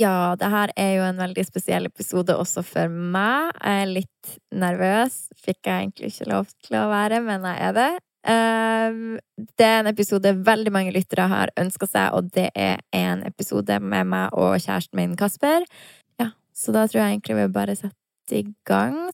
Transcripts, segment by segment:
Ja, det her er jo en veldig spesiell episode også for meg. Jeg er litt nervøs. Fikk jeg egentlig ikke lov til å være, men jeg er det. Ehm, det er en episode veldig mange lyttere har ønska seg, og det er en episode med meg og kjæresten min Kasper. Ja, så da tror jeg egentlig vi bare setter i gang.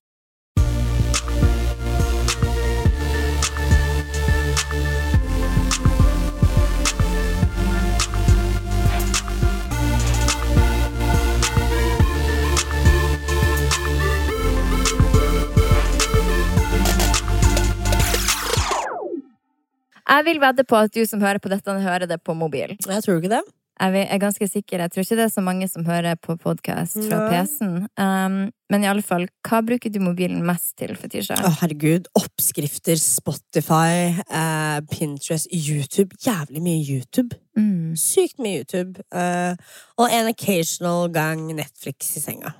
Jeg vil vedde på at du som hører på dette, hører det på mobil. Jeg tror ikke det. Jeg er ganske sikker. Jeg tror ikke det er så mange som hører på podkast fra. PC-en. Um, men i alle fall, hva bruker du mobilen mest til, Fetisha? Å, herregud. Oppskrifter, Spotify, eh, Pinterest, YouTube. Jævlig mye YouTube. Mm. Sykt mye YouTube. Uh, og en occasional gang Netflix i senga.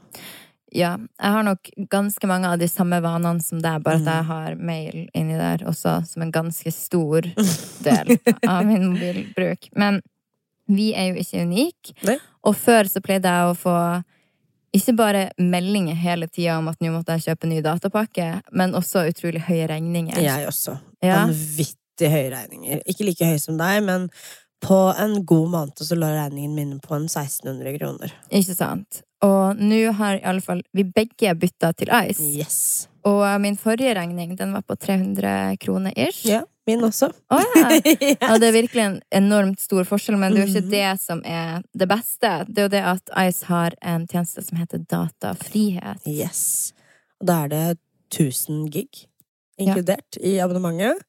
Ja, jeg har nok ganske mange av de samme vanene som deg, bare at Mm. jeg har mail inni der også, som en ganske stor del av min mobilbruk. Men vi er jo ikke unike. Nei. Og før så pleide jeg å få ikke bare meldinger hele tida om at nå måtte jeg kjøpe ny datapakke, men også utrolig høye regninger. Jeg også. Ja. Vanvittig høye regninger. Ikke like høye som deg, men på en god måned så lå regningen min på en 1600 kroner. Ikke sant? Og nå har iallfall vi begge bytta til Ice. Yes. Og min forrige regning, den var på 300 kroner ish. Ja, min også. Oh, ja. Ja, det er virkelig en enormt stor forskjell, men det er jo ikke Mhm. det som er det beste. Det er jo det at Ice har en tjeneste som heter Datafrihet. Yes. Og da er det 1000 gig inkludert i abonnementet.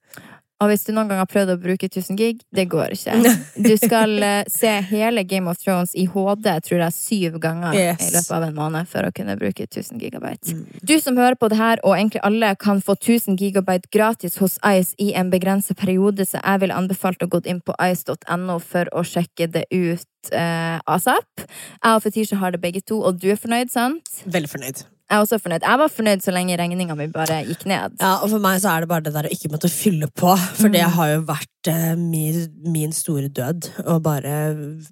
Og hvis du noen gang har prøvd å bruke 1000 gig, det går ikke. Du skal eh, se hele Game of Thrones i HD, tror jeg, syv ganger Yes. i løpet av en måned for å kunne bruke 1000 gigabyte. Mm. Du som hører på det her, og egentlig alle, kan få 1000 gigabyte gratis hos Ice i en begrenset periode, så jeg vil anbefalt å gå inn på ice.no for å sjekke det ut eh, asap. Jeg og Fetisha har det begge to, og du er fornøyd, sant? Veldig fornøyd. Jeg er også fornøyd. Jeg var fornøyd så lenge regninga mi bare gikk ned. Ja, og for meg så er det bare det der å ikke måtte fylle på. For det Mm. har jo vært eh, min, min store død. Å bare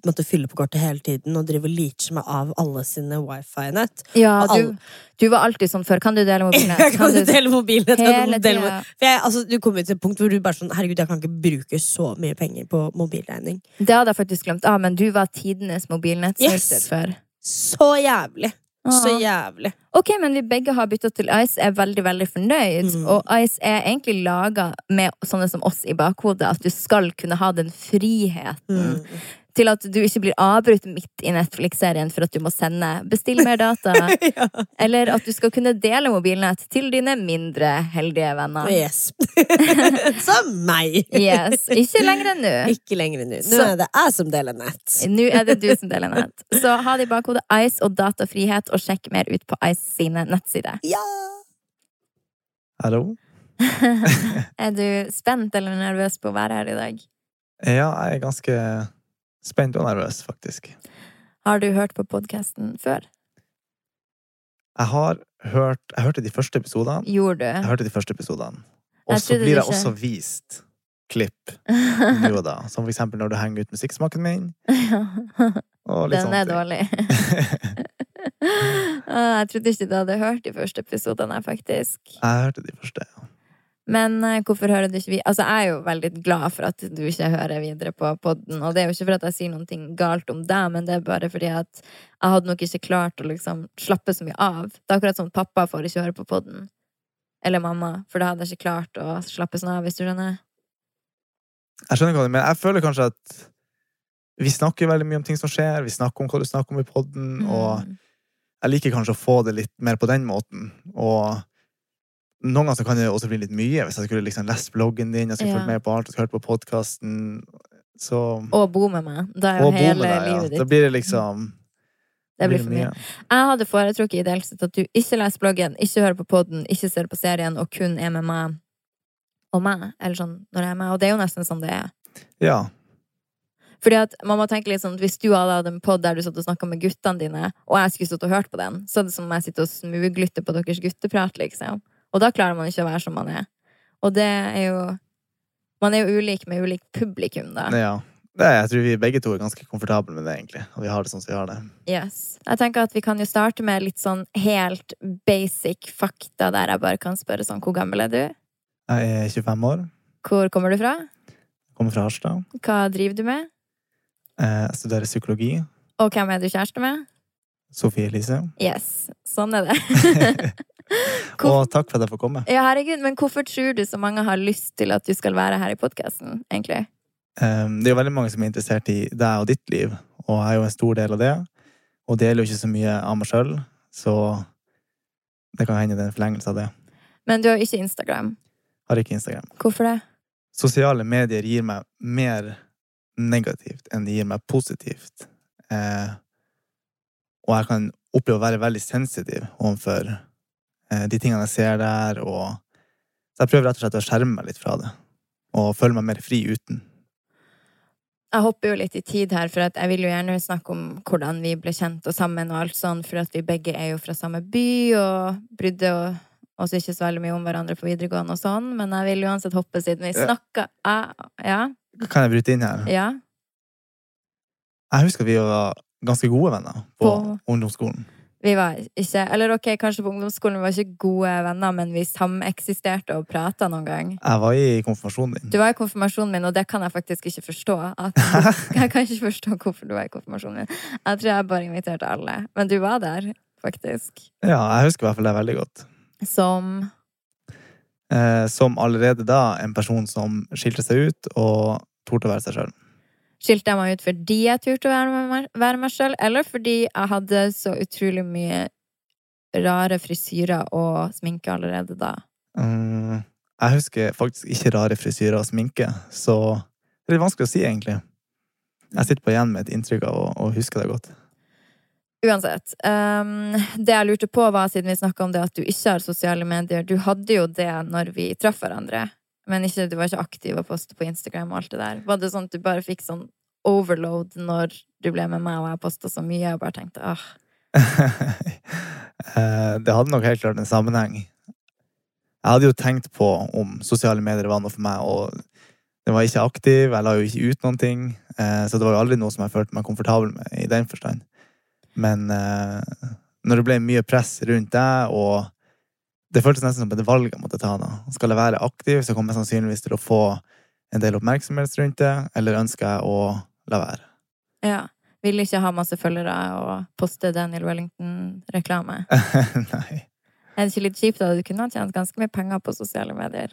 måtte fylle på kortet hele tiden og drive og leache meg av alle sine wifi-nett. Ja, Og du, du var alltid sånn før. Kan du dele mobilen? Jeg kan du dele mobilen. Hele dele tida. For jeg, altså, du kommer til et punkt hvor du bare sånn Herregud, jeg kan ikke bruke så mye penger på mobilregning. Det hadde jeg faktisk glemt av, men du var tidenes mobilnettsnylter Yes. før. Så jævlig. Så jævlig. Ok, men vi begge har bytta til Ice, er veldig, veldig fornøyd. Mm. Og Ice er egentlig laga med sånne som oss i bakhodet, at du skal kunne ha den friheten Mm. Til at du ikke blir avbrutt midt i Netflix-serien for at du må sende Bestill mer data. ja. Eller at du skal kunne dele mobilnett til dine mindre heldige venner. Yes. Som meg. Yes, Ikke lenger enn nå. Ikke lenger nå. Nå Så- er det jeg som deler nett. Nå er det du som deler nett. Så ha det i bakhodet. Ice og datafrihet, og sjekk mer ut på Ice sine nettsider. Ja! Hallo? Er du spent eller nervøs på å være her i dag? Ja, jeg er ganske spent og nervøs, faktisk. Har du hørt på podkasten før? Jeg har hørt Jeg hørte de første episodene. Gjorde Jeg hørte de første episodene. Og så blir du jeg ikke- også vist klipp nå og da. Som for eksempel når du henger ut musikksmaken min. Litt Den er dårlig. Ah, jeg trodde ikke du hadde hørt de første episodene, faktisk. Jeg hørte de første. ja. Men eh, hvorfor hører du ikke vi... Altså, jeg er jo veldig glad for at du ikke hører videre på podden. Og det er jo ikke for at jeg sier noe galt om deg, men det er bare fordi at jeg hadde nok ikke klart å liksom slappe så mye av. Det er akkurat som pappa får ikke høre på podden. Eller mamma. For da hadde jeg ikke klart å slappe sånn av, hvis du skjønner. Jeg skjønner hva du mener. Jeg føler kanskje at vi snakker veldig mye om ting som skjer. Vi snakker om hva du snakker om i podden, og Mm. jeg liker kanskje å få det litt mer på den måten. Og noen ganger kan det også bli litt mye. Hvis jeg skulle liksom lest bloggen din, jeg skulle Ja. følge med på alt, hørt på podkasten, så Og bo med meg. Da er jo hele deg, ja. livet Da blir det liksom Det blir for mye. Jeg hadde foretrukket ideelt sett at du ikke leser bloggen, ikke hører på podden, ikke ser på serien, og kun er med meg og meg. Eller sånn når jeg er med. Og det er jo nesten sånn det er. Ja. Fordi at man må tenke litt sånn Hvis du hadde hatt en pod der du satt og snakka med guttene dine, og jeg skulle stått og hørt på den, så er det som om jeg sitter og smuglytter på deres gutteprat, liksom. Og da klarer man ikke å være som man er. Og det er jo Man er jo ulik med ulik publikum, da. ja. Det, jeg tror vi begge to er ganske komfortable med det, egentlig. Og vi har det sånn som vi har det. Yes. Jeg tenker at vi kan jo starte med litt sånn helt basic fakta, der jeg bare kan spørre sånn Hvor gammel er du? Jeg er 25 år, Hvor kommer du fra? Jeg kommer fra Harstad. Hva driver du med? Eh, Jeg studerer psykologi. Og hvem er du kjæreste med? Sofie Elise. Yes. Sånn er det. Hvor- Og takk for at jeg får komme. Ja, herregud, men hvorfor tror du så mange har lyst til at du skal være her i podkasten, egentlig? Um, Det er jo veldig mange som er interessert i deg og ditt liv, og jeg er jo en stor del av det. Og deler jo ikke så mye av meg sjøl, så det kan hende det er en forlengelse av det. Men du har ikke Instagram. Har ikke Instagram. Hvorfor det? Sosiale medier gir meg mer negativt enn det gir meg positivt. Eh, og jeg kan oppleve å være veldig sensitiv overfor de tingene jeg ser der, og Så jeg prøver rett og slett å skjerme meg litt fra det. Og føle meg mer fri uten. Jeg hopper jo litt i tid her, for jeg vil jo gjerne snakke om hvordan vi ble kjent og sammen, og alt sånn, for at vi begge er jo fra samme by, og brydde og- oss ikke så veldig mye om hverandre på videregående og sånn, men jeg vil uansett hoppe siden vi snakka Ja? Kan jeg bryte inn her? Ja? Jeg husker vi var ganske gode venner på, På- ungdomsskolen. Vi var ikke Eller ok, kanskje på ungdomsskolen vi var ikke gode venner, men vi sameksisterte og prata noen gang. Jeg var i konfirmasjonen din. Du var i konfirmasjonen min, og det kan jeg faktisk ikke forstå. At, jeg kan ikke forstå hvorfor du var i konfirmasjonen min. Jeg tror jeg bare inviterte alle. Men du var der, faktisk. Ja, jeg husker i hvert fall det veldig godt. Som Eh, som allerede da en person som skilte seg ut og torde å være seg sjøl. Skilte jeg meg ut fordi jeg turte å være meg, være meg sjøl, eller fordi jeg hadde så utrolig mye rare frisyrer og sminke allerede da? Mm, jeg husker faktisk ikke rare frisyrer og sminke, så det er litt vanskelig å si, egentlig. Jeg sitter på igjen med et inntrykk av å, å huske det godt. Uansett. Um, det jeg lurte på, var, siden vi snakka om det at du ikke har sosiale medier Du hadde jo det når vi traff hverandre, men ikke, du var ikke aktiv og postet på Instagram og alt det der. Var det sånn at du bare fikk sånn overload når du ble med meg og jeg posta så mye, og bare tenkte ah, det hadde nok helt klart en sammenheng. Jeg hadde jo tenkt på om sosiale medier var noe for meg, og den var ikke aktiv, jeg la jo ikke ut noen ting, eh, så det var jo aldri noe som jeg følte meg komfortabel med i den forstand. Men eh, når det ble mye press rundt deg, og det føltes nesten som et valg jeg måtte ta da. Skal jeg være aktiv, så kommer jeg sannsynligvis til å få en del oppmerksomhet rundt det, eller ønsker jeg å la være? ja. Vil ikke ha masse følgere og poste Daniel Wellington-reklame. Nei, Er det ikke litt kjipt da? Du kunne ha tjent ganske mye penger på sosiale medier.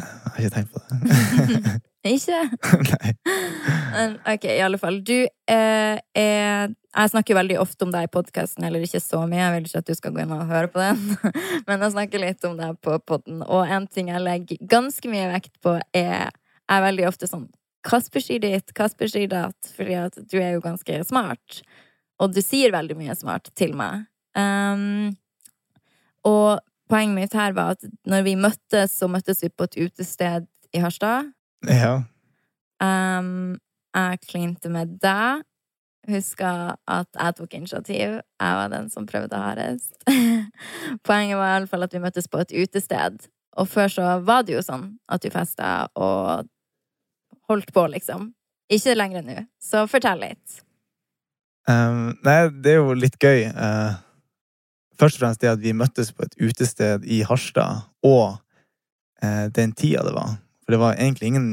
jeg har ikke tenkt på det. Ikke? Nei. Ok, i alle fall. Du eh, er Jeg snakker veldig ofte om deg i podkasten, eller ikke så mye, jeg vil ikke at du skal gå inn og høre på den, men jeg snakker litt om deg på podden. Og en ting jeg legger ganske mye vekt på, er, er veldig ofte sånn Kasper sier ditt, Kasper sier datt, fordi at du er jo ganske smart. Og du sier veldig mye smart til meg. Um, og poenget mitt her var at når vi møttes, så møttes vi på et utested i Harstad. Ja. Um, jeg klinte med deg. Huska at jeg tok initiativ. Jeg var den som prøvde hardest. Poenget var i alle fall at vi møttes på et utested. Og før så var det jo sånn at du festa og holdt på, liksom. Ikke lenger nå. Så fortell litt. Um, nei, det er jo litt gøy. Uh, først og fremst det at vi møttes på et utested i Harstad, og uh, den tida det var. For det var egentlig ingen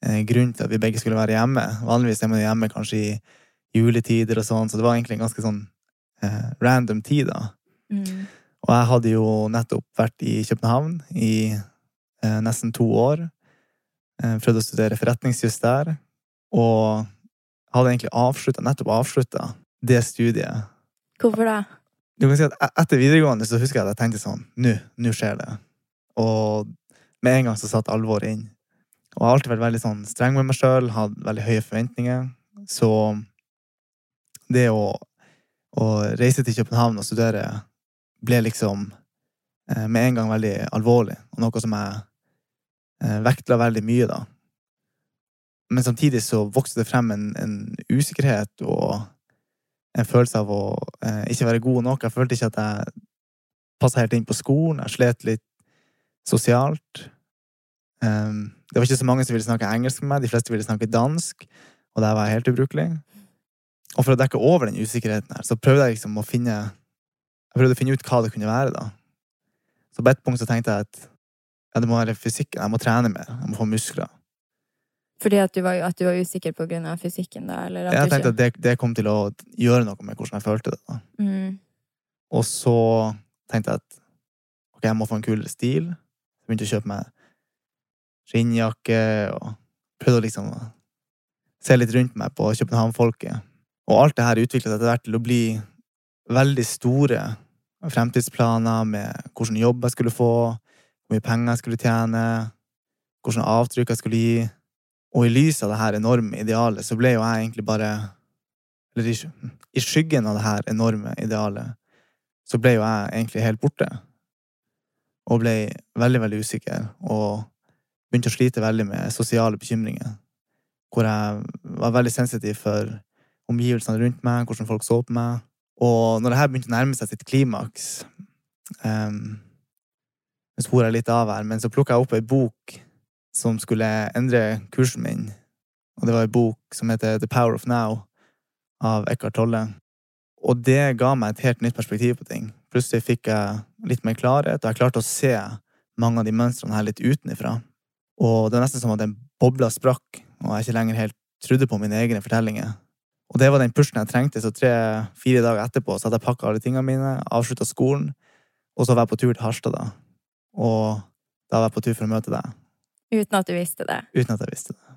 eh, grunn til at vi begge skulle være hjemme. Vanligvis er man hjemme kanskje i juletider og sånn, så det var egentlig en ganske sånn eh, random tid, da. Mm. Og jeg hadde jo nettopp vært i København i eh, nesten to år. Eh, prøvde å studere forretningsjus der. Og hadde egentlig avslutta, nettopp avslutta det studiet. Hvorfor det? Du kan si at e- Etter videregående så husker jeg at jeg tenkte sånn Nå, nå skjer det. Og med en gang så satt alvoret inn. Og jeg har alltid vært veldig sånn streng med meg sjøl, hatt veldig høye forventninger. Så det å, å reise til København og studere ble liksom eh, med en gang veldig alvorlig, og noe som jeg eh, vektla veldig mye, da. Men samtidig så vokste det frem en, en usikkerhet og en følelse av å eh, ikke være god nok. Jeg følte ikke at jeg passa helt inn på skolen. Jeg slet litt sosialt. Det var ikke så mange som ville snakke engelsk med meg. De fleste ville snakke dansk. og der var jeg helt ubrukelig. Og for å dekke over den usikkerheten her, så prøvde jeg liksom å finne Jeg prøvde å finne ut hva det kunne være, da. Så på et punkt så tenkte jeg at ja, det må være fysikken. Jeg må trene mer. Jeg må få muskler. Fordi at du var, at du var usikker på grunn av fysikken, da? Eller at Jeg tenkte at det, det kom til å gjøre noe med hvordan jeg følte det. da. mm. Og så tenkte jeg at ok, jeg må få en kulere stil. Begynte å kjøpe meg skinnjakke og prøvde å liksom se litt rundt meg på København-folket. Og alt det her utviklet seg etter hvert til å bli veldig store fremtidsplaner med hvilken jobb jeg skulle få, hvor mye penger jeg skulle tjene, hvilke avtrykk jeg skulle gi. Og i lys av det her enorme idealet så ble jo jeg egentlig bare Eller i skyggen av det her enorme idealet så ble jo jeg egentlig helt borte. Og ble veldig, veldig usikker. Og begynte å slite veldig med sosiale bekymringer. Hvor jeg var veldig sensitiv for omgivelsene rundt meg, hvordan folk så på meg. Og når det her begynte å nærme seg sitt klimaks um, Nå sporer jeg litt av her, men så plukka jeg opp ei bok som skulle endre kursen min. Og det var ei bok som heter The Power of Now av Eckhart Tolle. Og det ga meg et helt nytt perspektiv på ting. Plutselig fikk jeg litt mer klarhet, og jeg klarte å se mange av de mønstrene her litt utenifra. Og det var nesten som at den bobla sprakk, og jeg ikke lenger helt trodde på mine egne fortellinger. Og det var den pushen jeg trengte, så tre-fire dager etterpå så hadde jeg pakka alle tingene mine, avslutta skolen, og så var jeg på tur til Harstad, da. Og da var jeg på tur for å møte deg, Uten at du visste det. uten at jeg visste det.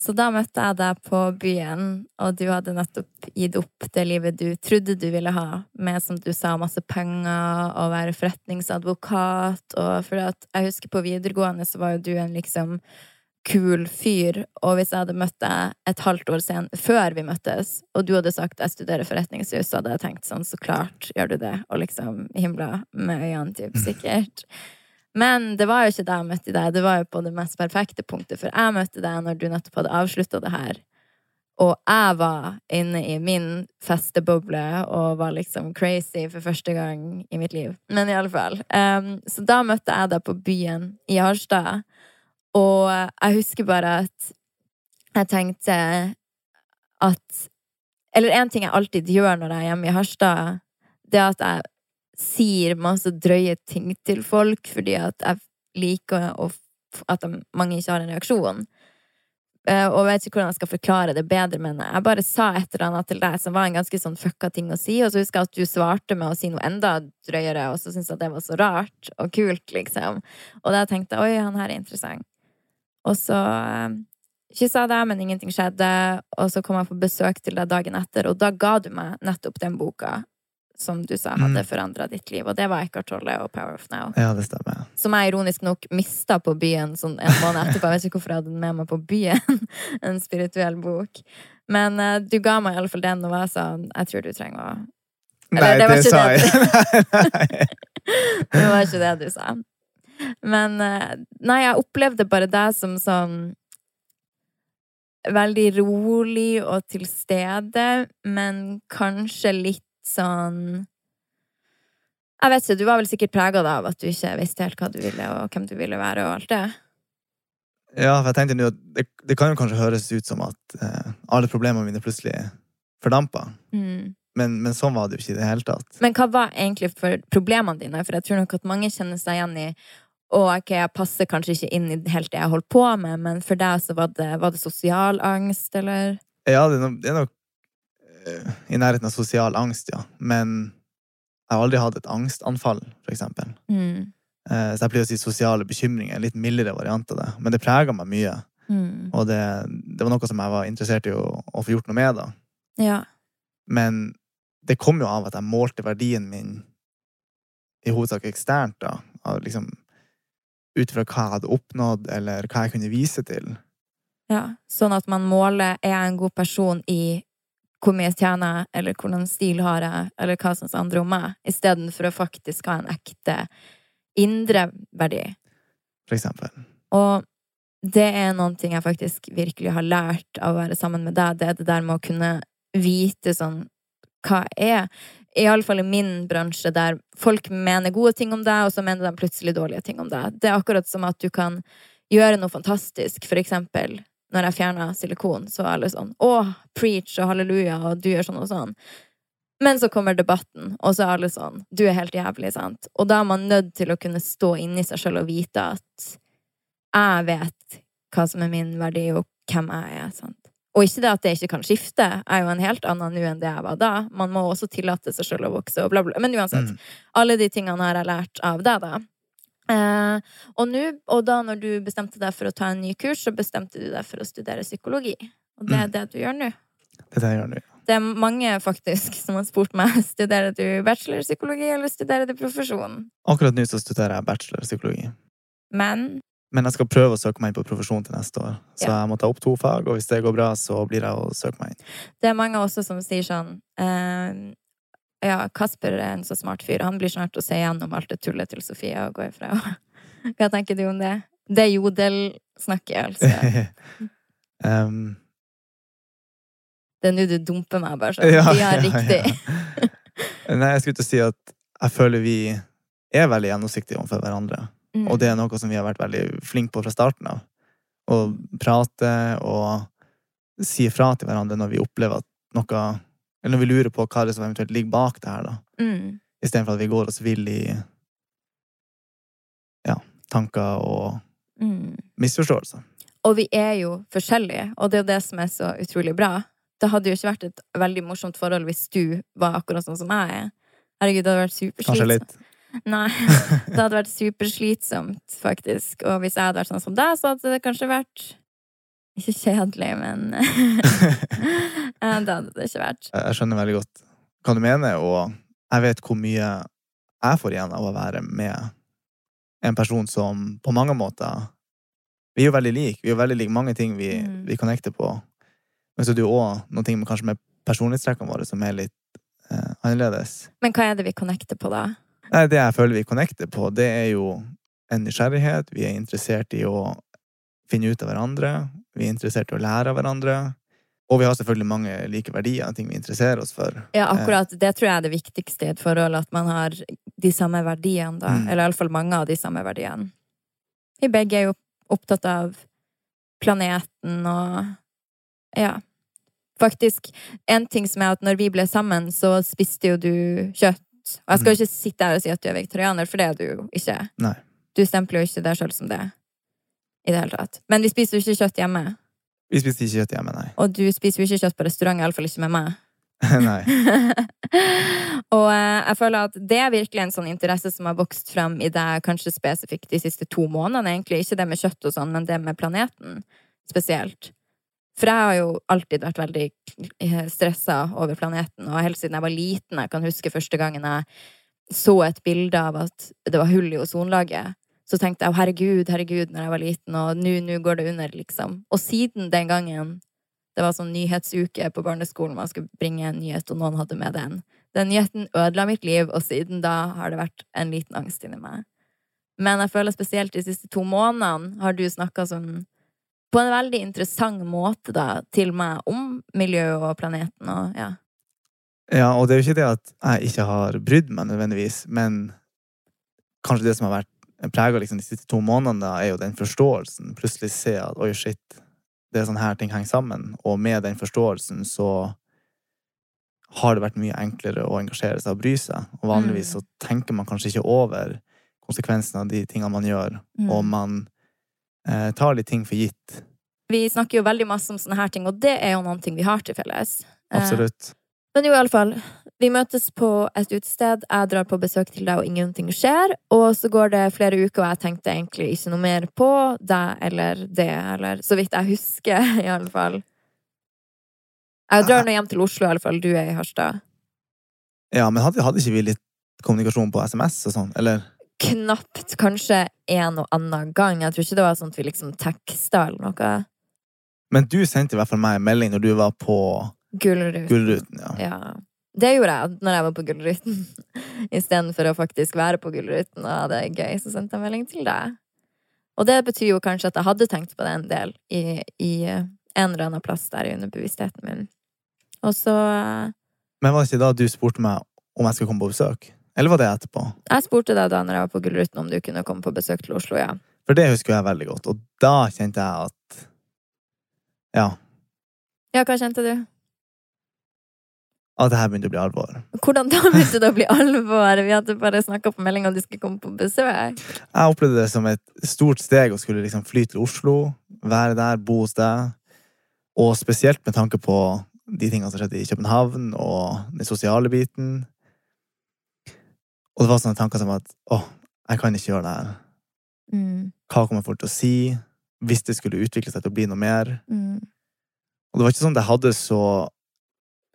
Så da møtte jeg deg på byen, og du hadde nettopp gitt opp det livet du trodde du ville ha, med, som du sa, masse penger og være forretningsadvokat, og for at jeg husker på videregående så var jo du en liksom kul fyr, og hvis jeg hadde møtt deg et halvt år sen, før vi møttes, og du hadde sagt jeg studerer forretningshus, så hadde jeg tenkt sånn, så klart gjør du det, og liksom himla med øynene, typ, sikkert. Men det var jo ikke da jeg møtte deg, det var jo på det mest perfekte punktet, for jeg møtte deg når du nettopp hadde avslutta det her. Og jeg var inne i min festeboble og var liksom crazy for første gang i mitt liv. Men i alle fall. Um, så da møtte jeg deg på byen i Harstad, og jeg husker bare at jeg tenkte at Eller en ting jeg alltid gjør når jeg er hjemme i Harstad, det er at jeg sier masse drøye ting til folk fordi at jeg liker å, at mange ikke har en reaksjon. Eh, Og vet ikke hvordan jeg skal forklare det bedre, men jeg bare sa et eller annet til deg som var en ganske sånn fucka ting å si, og så husker jeg at du svarte med å si noe enda drøyere, og så syntes jeg at det var så rart og kult, liksom. Og da tenkte jeg oi, han her er interessant. Og så eh, kyssa jeg deg, men ingenting skjedde, og så kom jeg på besøk til deg dagen etter, og da ga du meg nettopp den boka som du sa hadde Mm. forandra ditt liv, og det var Eckhart Tolle og Power of Now. Ja, det stemmer. Som jeg ironisk nok mista på byen sånn en måned etterpå. Jeg vet ikke hvorfor jeg hadde den med meg på byen. En spirituell bok. Men uh, du ga meg iallfall den, og jeg sa jeg tror du trenger å Eller, Nei, det var det sa jeg. Nei. Det var ikke det du sa. Men uh, Nei, jeg opplevde bare deg som sånn Veldig rolig og til stede, men kanskje litt sånn Jeg vet ikke, du var vel sikkert prega av at du ikke visste helt hva du ville, og hvem du ville være, og alt det. Ja, for jeg tenkte nå at det, det kan jo kanskje høres ut som at eh, alle problemene mine plutselig fordampa. Mm. Men, men sånn var det jo ikke i det hele tatt. Men hva var egentlig for problemene dine? For jeg tror nok at mange kjenner seg igjen i og ok, jeg passer kanskje ikke inn i helt det jeg holder på med, men for deg så var det, var det sosial angst, eller? Ja, det er nok, det er nok i nærheten av sosial angst, ja. Men jeg har aldri hatt et angstanfall, for eksempel. Mm. Eh, så jeg pleier å si sosiale bekymringer, en litt mildere variant av det. Men det prega meg mye. Mm. Og det, det var noe som jeg var interessert i å, å få gjort noe med, da. Ja. Men det kom jo av at jeg målte verdien min i hovedsak eksternt, da. Av liksom, ut fra hva jeg hadde oppnådd, eller hva jeg kunne vise til. ja. Sånn at man måler er jeg en god person i hvor mye tjener jeg, eller hvordan stil har jeg, eller hva syns andre om meg, istedenfor å faktisk ha en ekte indre verdi. For eksempel. Og det er noen ting jeg faktisk virkelig har lært av å være sammen med deg. Det er det der med å kunne vite sånn Hva er Iallfall i min bransje, der folk mener gode ting om deg, og så mener de plutselig dårlige ting om deg. Det er akkurat som at du kan gjøre noe fantastisk, for eksempel når jeg fjerna silikon, så var alle sånn Å, preach og halleluja, og du gjør sånn og sånn. Men så kommer debatten, og så er alle sånn Du er helt jævlig, sant? Og da er man nødt til å kunne stå inni seg sjøl og vite at jeg vet hva som er min verdi, og hvem jeg er. sant? Og ikke det at det ikke kan skifte. Er jo en helt annen nå enn det jeg var da. Man må også tillate seg sjøl å vokse, og bla, bla. Men uansett. Mm. Alle de tingene har jeg lært av deg, da. Eh, og, nu, og da når du bestemte deg for å ta en ny kurs, så bestemte du deg for å studere psykologi. Og det er Mm. det du gjør nå. Det er det jeg gjør nå. Det er mange faktisk som har spurt meg studerer du bachelorpsykologi eller studerer du profesjon. Akkurat nå så studerer jeg bachelor psykologi. Men Men jeg skal prøve å søke meg inn på profesjon til neste år. Så Ja. jeg må ta opp to fag, og hvis det går bra, så blir jeg å søke meg inn. det er mange også som sier sånn eh, Ja, Kasper er en så smart fyr. Han blir snart å se gjennom alt det tullet til Sofie og gå ifra. Hva tenker du om det? Det er jodelsnakket, altså. Um, Det er nå du dumper meg, bare sånn. Ja, Vi har riktig. ja. Nei, jeg skulle til å si at jeg føler vi er veldig gjennomsiktige overfor hverandre. Mm. Og det er noe som vi har vært veldig flinke på fra starten av. Å prate og si ifra til hverandre når vi opplever at noe Eller når vi lurer på hva det er som eventuelt ligger bak det her, da. Mm. Istedenfor at vi går oss vill i ja, tanker og Mm. misforståelser. Og vi er jo forskjellige, og det er jo det som er så utrolig bra. Det hadde jo ikke vært et veldig morsomt forhold hvis du var akkurat sånn som jeg er. Herregud, det hadde vært superslitsomt. Nei, det hadde vært superslitsomt, faktisk. Og hvis jeg hadde vært sånn som deg, så hadde det kanskje vært Ikke kjedelig, men Det hadde det ikke vært. Jeg skjønner veldig godt hva du mener, og jeg vet hvor mye jeg får igjen av å være med en person som på mange måter Vi er jo veldig like. Vi er jo veldig like mange ting vi, Mm. vi connecter på. Men så er det jo òg noen ting med, kanskje med personlighetstrekkene våre som er litt eh, annerledes. Men hva er det vi connecter på, da? Nei, det jeg føler vi connecter på, det er jo en nysgjerrighet. Vi er interessert i å finne ut av hverandre. Vi er interessert i å lære av hverandre. Og vi har selvfølgelig mange like verdier, ting vi interesserer oss for. Ja, akkurat. Det tror jeg er det viktigste i et forhold, at man har de samme verdiene, da. Mm. Eller iallfall mange av de samme verdiene. Vi begge er jo opptatt av planeten og Ja. Faktisk, en ting som er at når vi ble sammen, så spiste jo du kjøtt. Og jeg skal jo ikke sitte her og si at du er vegetarianer, for det er du jo ikke. Nei. Du stempler jo ikke deg sjøl som det. I det hele tatt. Men vi spiser jo ikke kjøtt hjemme. Vi spiser ikke kjøtt hjemme, nei. Og du spiser jo ikke kjøtt på restaurant, iallfall ikke med meg. nei. og eh, jeg føler at det er virkelig en sånn interesse som har vokst frem i deg kanskje spesifikt de siste to månedene, egentlig. Ikke det med kjøtt og sånn, men det med planeten spesielt. For jeg har jo alltid vært veldig stressa over planeten, og helt siden jeg var liten, jeg kan huske første gangen jeg så et bilde av at det var hull i ozonlaget, så tenkte jeg herregud, herregud, når jeg var liten, og nå, nå går det under, liksom. Og siden den gangen det var sånn nyhetsuke på barneskolen, man skulle bringe en nyhet, og noen hadde med den. Den nyheten ødela mitt liv, og siden da har det vært en liten angst inni meg. Men jeg føler spesielt de siste to månedene har du snakka sånn på en veldig interessant måte da, til meg om miljøet og planeten og ja. Ja, og det er jo ikke det at jeg ikke har brydd meg nødvendigvis, men kanskje det som har vært prega liksom, de siste to månedene, da, er jo den forståelsen. Plutselig se at oi, shit, det er sånn her ting henger sammen. Og med den forståelsen så har det vært mye enklere å engasjere seg og bry seg. Og vanligvis så tenker man kanskje ikke over konsekvensen av de tingene man gjør, Mm. og man eh, tar litt ting for gitt. Vi snakker jo veldig masse om sånne her ting, og det er jo noen ting vi har til felles. Eh, Men jo, i alle fall. Vi møtes på et utested. Jeg drar på besøk til deg, og ingenting skjer. Og så går det flere uker, og jeg tenkte egentlig ikke noe mer på deg eller det, eller så vidt jeg husker, i alle fall. Jeg drar nå hjem til Oslo, i alle fall. Du er i Harstad. Ja, men hadde, hadde ikke vi litt kommunikasjon på SMS og sånn, eller? Knapt. Kanskje en og annen gang. Jeg tror ikke det var sånn at vi liksom teksta eller noe. Men du sendte i hvert fall meg en melding når du var på Gullruten. Gullruten, ja. Ja. Det gjorde jeg når jeg var på Gullruten. Istedenfor å faktisk være på Gullruten og ha det gøy, så sendte jeg melding til deg. Og det betyr jo kanskje at jeg hadde tenkt på det en del i, i en eller annen plass der i underbevisstheten min. Og så Men var det ikke da du spurte meg om jeg skulle komme på besøk? Eller var det etterpå? Jeg spurte deg da når jeg var på Gullruten om du kunne komme på besøk til Oslo, ja. For det husker jeg veldig godt. Og da kjente jeg at Ja. Ja, hva kjente du? At det her begynte å bli alvor. Hvordan da begynte det å bli alvor? Vi hadde bare snakka på melding om de skulle komme på besøk. Jeg opplevde det som et stort steg å skulle liksom fly til Oslo, være der, bo hos deg. Og spesielt med tanke på de tingene som skjedde i København, og den sosiale biten. Og det var sånne tanker som at å, jeg kan ikke gjøre det her. Mm, Hva kommer folk til å si? Hvis det skulle utvikle seg til å bli noe mer. mm, Og det var ikke sånn at jeg hadde så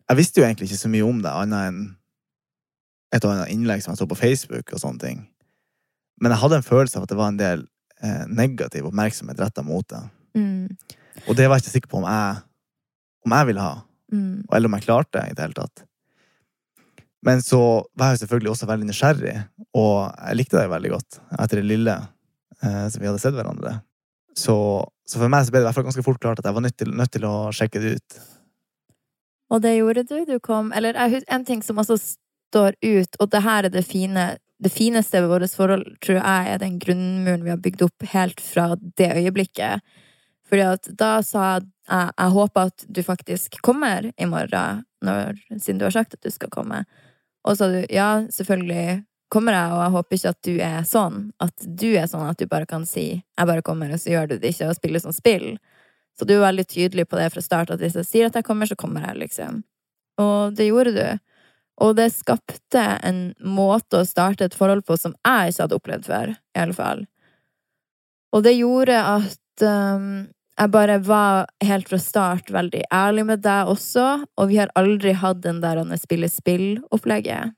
Jeg visste jo egentlig ikke så mye om det, annet enn et og annet innlegg som jeg så på Facebook og sånne ting. Men jeg hadde en følelse av at det var en del eh, negativ oppmerksomhet retta mot det. mm, Og det var jeg ikke sikker på om jeg, om jeg ville ha, mm, eller om jeg klarte det i det hele tatt. Men så var jeg selvfølgelig også veldig nysgjerrig, og jeg likte det veldig godt etter det lille eh, som vi hadde sett hverandre. Så, så for meg så ble det i hvert fall ganske fort klart at jeg var nødt til, nødt til å sjekke det ut. Og det gjorde du. Du kom Eller en ting som også står ut, og det her er det fine Det fineste ved vårt forhold, tror jeg, er den grunnmuren vi har bygd opp helt fra det øyeblikket. Fordi at da sa jeg jeg håper at du faktisk kommer i morgen, når, siden du har sagt at du skal komme. Og så sa du ja, selvfølgelig kommer jeg, og jeg håper ikke at du er sånn. At du er sånn at du bare kan si 'jeg bare kommer', og så gjør du det ikke, og spiller sånn spill. Så du er veldig tydelig på det fra start, at hvis jeg sier at jeg kommer, så kommer jeg, liksom. Og det gjorde du. Og det skapte en måte å starte et forhold på som jeg ikke hadde opplevd før, i alle fall. Og det gjorde at um, jeg bare var helt fra start veldig ærlig med deg også, og vi har aldri hatt den der han spiller spill-opplegget.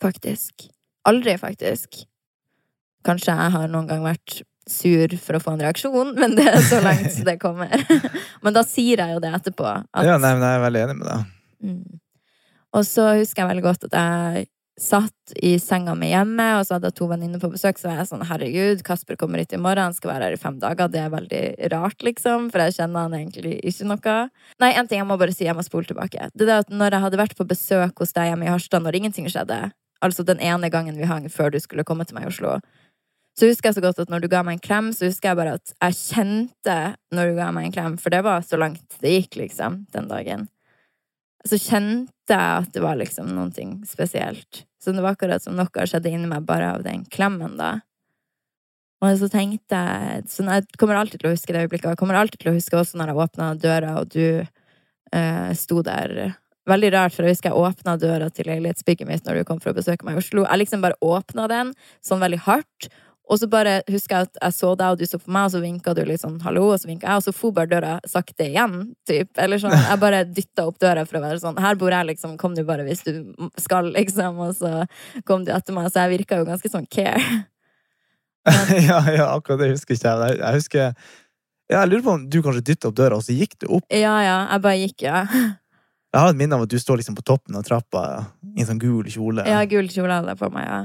Faktisk. Aldri, faktisk. Kanskje jeg har noen gang vært sur for å få en reaksjon, men det er så langt det kommer. men da sier jeg jo det etterpå. At, Ja, nei, men jeg er veldig enig med deg. Mm. Og så husker jeg veldig godt at jeg satt i senga mi hjemme, og så hadde jeg to venninner på besøk, så var jeg sånn herregud, Kasper kommer hit i morgen, han skal være her i fem dager. Det er veldig rart, liksom, for jeg kjenner han egentlig ikke noe. Nei, en ting jeg må bare si, jeg må spole tilbake. Det er at når jeg hadde vært på besøk hos deg hjemme i Harstad når ingenting skjedde, altså den ene gangen vi hang før du skulle komme til meg i Oslo, så husker jeg så godt at når du ga meg en klem, så husker jeg bare at jeg kjente når du ga meg en klem, for det var så langt det gikk, liksom, den dagen så kjente jeg at det var liksom noe spesielt. Så det var akkurat som noe skjedde inni meg bare av den klemmen, da. Og så tenkte jeg så Jeg kommer alltid til å huske det øyeblikket. Jeg kommer alltid til å huske også når jeg åpna døra, og du eh, sto der. Veldig rart, for jeg husker jeg åpna døra til leilighetsbygget mitt når du kom for å besøke meg i Oslo. Jeg liksom bare åpna den sånn veldig hardt. Og så bare husker jeg at jeg så deg, og du så på meg, og så vinka du litt sånn hallo, og så vinka jeg, og så for bare døra sakte igjen, typ. Eller sånn. Jeg bare dytta opp døra for å være sånn Her bor jeg, liksom. Kom du bare hvis du skal, liksom. Og så kom du etter meg. Så jeg virka jo ganske sånn care. ja, ja, akkurat det husker ikke jeg. Jeg husker ja, Jeg lurer på om du kanskje dytta opp døra, og så gikk du opp. Ja, ja. Jeg bare gikk, ja. Jeg har et minne av at du står liksom på toppen av trappa i en sånn gul kjole. Ja, gul kjole hadde jeg på meg, ja.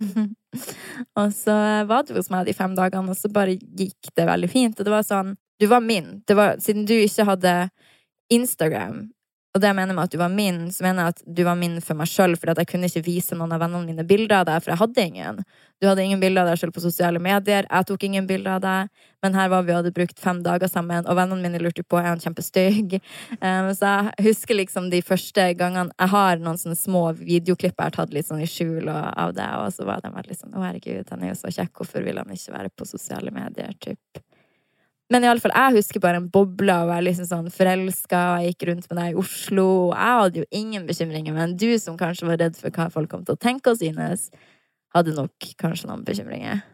og så var du hos meg de fem dagene, og så bare gikk det veldig fint. Og det var sånn Du var min. Var, siden du ikke hadde Instagram, og det jeg mener med at du var min, så mener jeg at du var min for meg sjøl, for jeg kunne ikke vise noen av vennene mine bilder av deg, for jeg hadde ingen. Du hadde ingen bilder av deg sjøl på sosiale medier, jeg tok ingen bilder av deg, men her var vi og hadde brukt fem dager sammen, og vennene mine lurte på er han kjempestygg. Um, så jeg husker liksom de første gangene Jeg har noen sånne små videoklipp jeg har tatt litt sånn i skjul og, av det, og så var de veldig sånn Å, herregud, han er jo så kjekk, hvorfor vil han ikke være på sosiale medier? Typ. Men i alle fall, jeg husker bare en boble av å være liksom sånn forelska, og jeg gikk rundt med deg i Oslo, og jeg hadde jo ingen bekymringer, men du som kanskje var redd for hva folk kom til å tenke og synes, hadde nok kanskje noen bekymringer.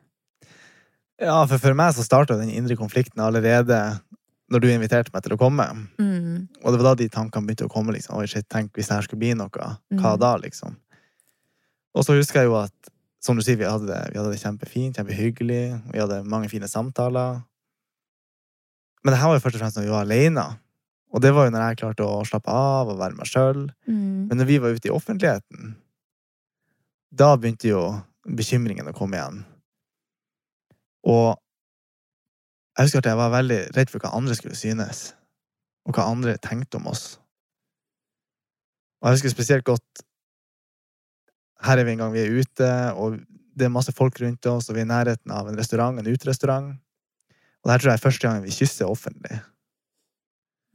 Ja, for for meg så starta den indre konflikten allerede når du inviterte meg til å komme. Mm. Og det var da de tankene begynte å komme. liksom, Oi, shit, tenk hvis det her skulle bli noe. Hva Mm. da, liksom? Og så husker jeg jo at som du sier, vi hadde det, vi hadde det kjempefint, kjempehyggelig. Vi hadde mange fine samtaler. Men det her var jo først og fremst når vi var alene. Og det var jo når jeg klarte å slappe av og være meg sjøl. Mm. Men når vi var ute i offentligheten, da begynte jo bekymringen å komme igjen. Og jeg husker at jeg var veldig redd for hva andre skulle synes, og hva andre tenkte om oss. Og jeg husker spesielt godt Her er vi en gang vi er ute, og det er masse folk rundt oss, og vi er i nærheten av en restaurant, en uterestaurant. Og det her tror jeg er første gang vi kysser offentlig.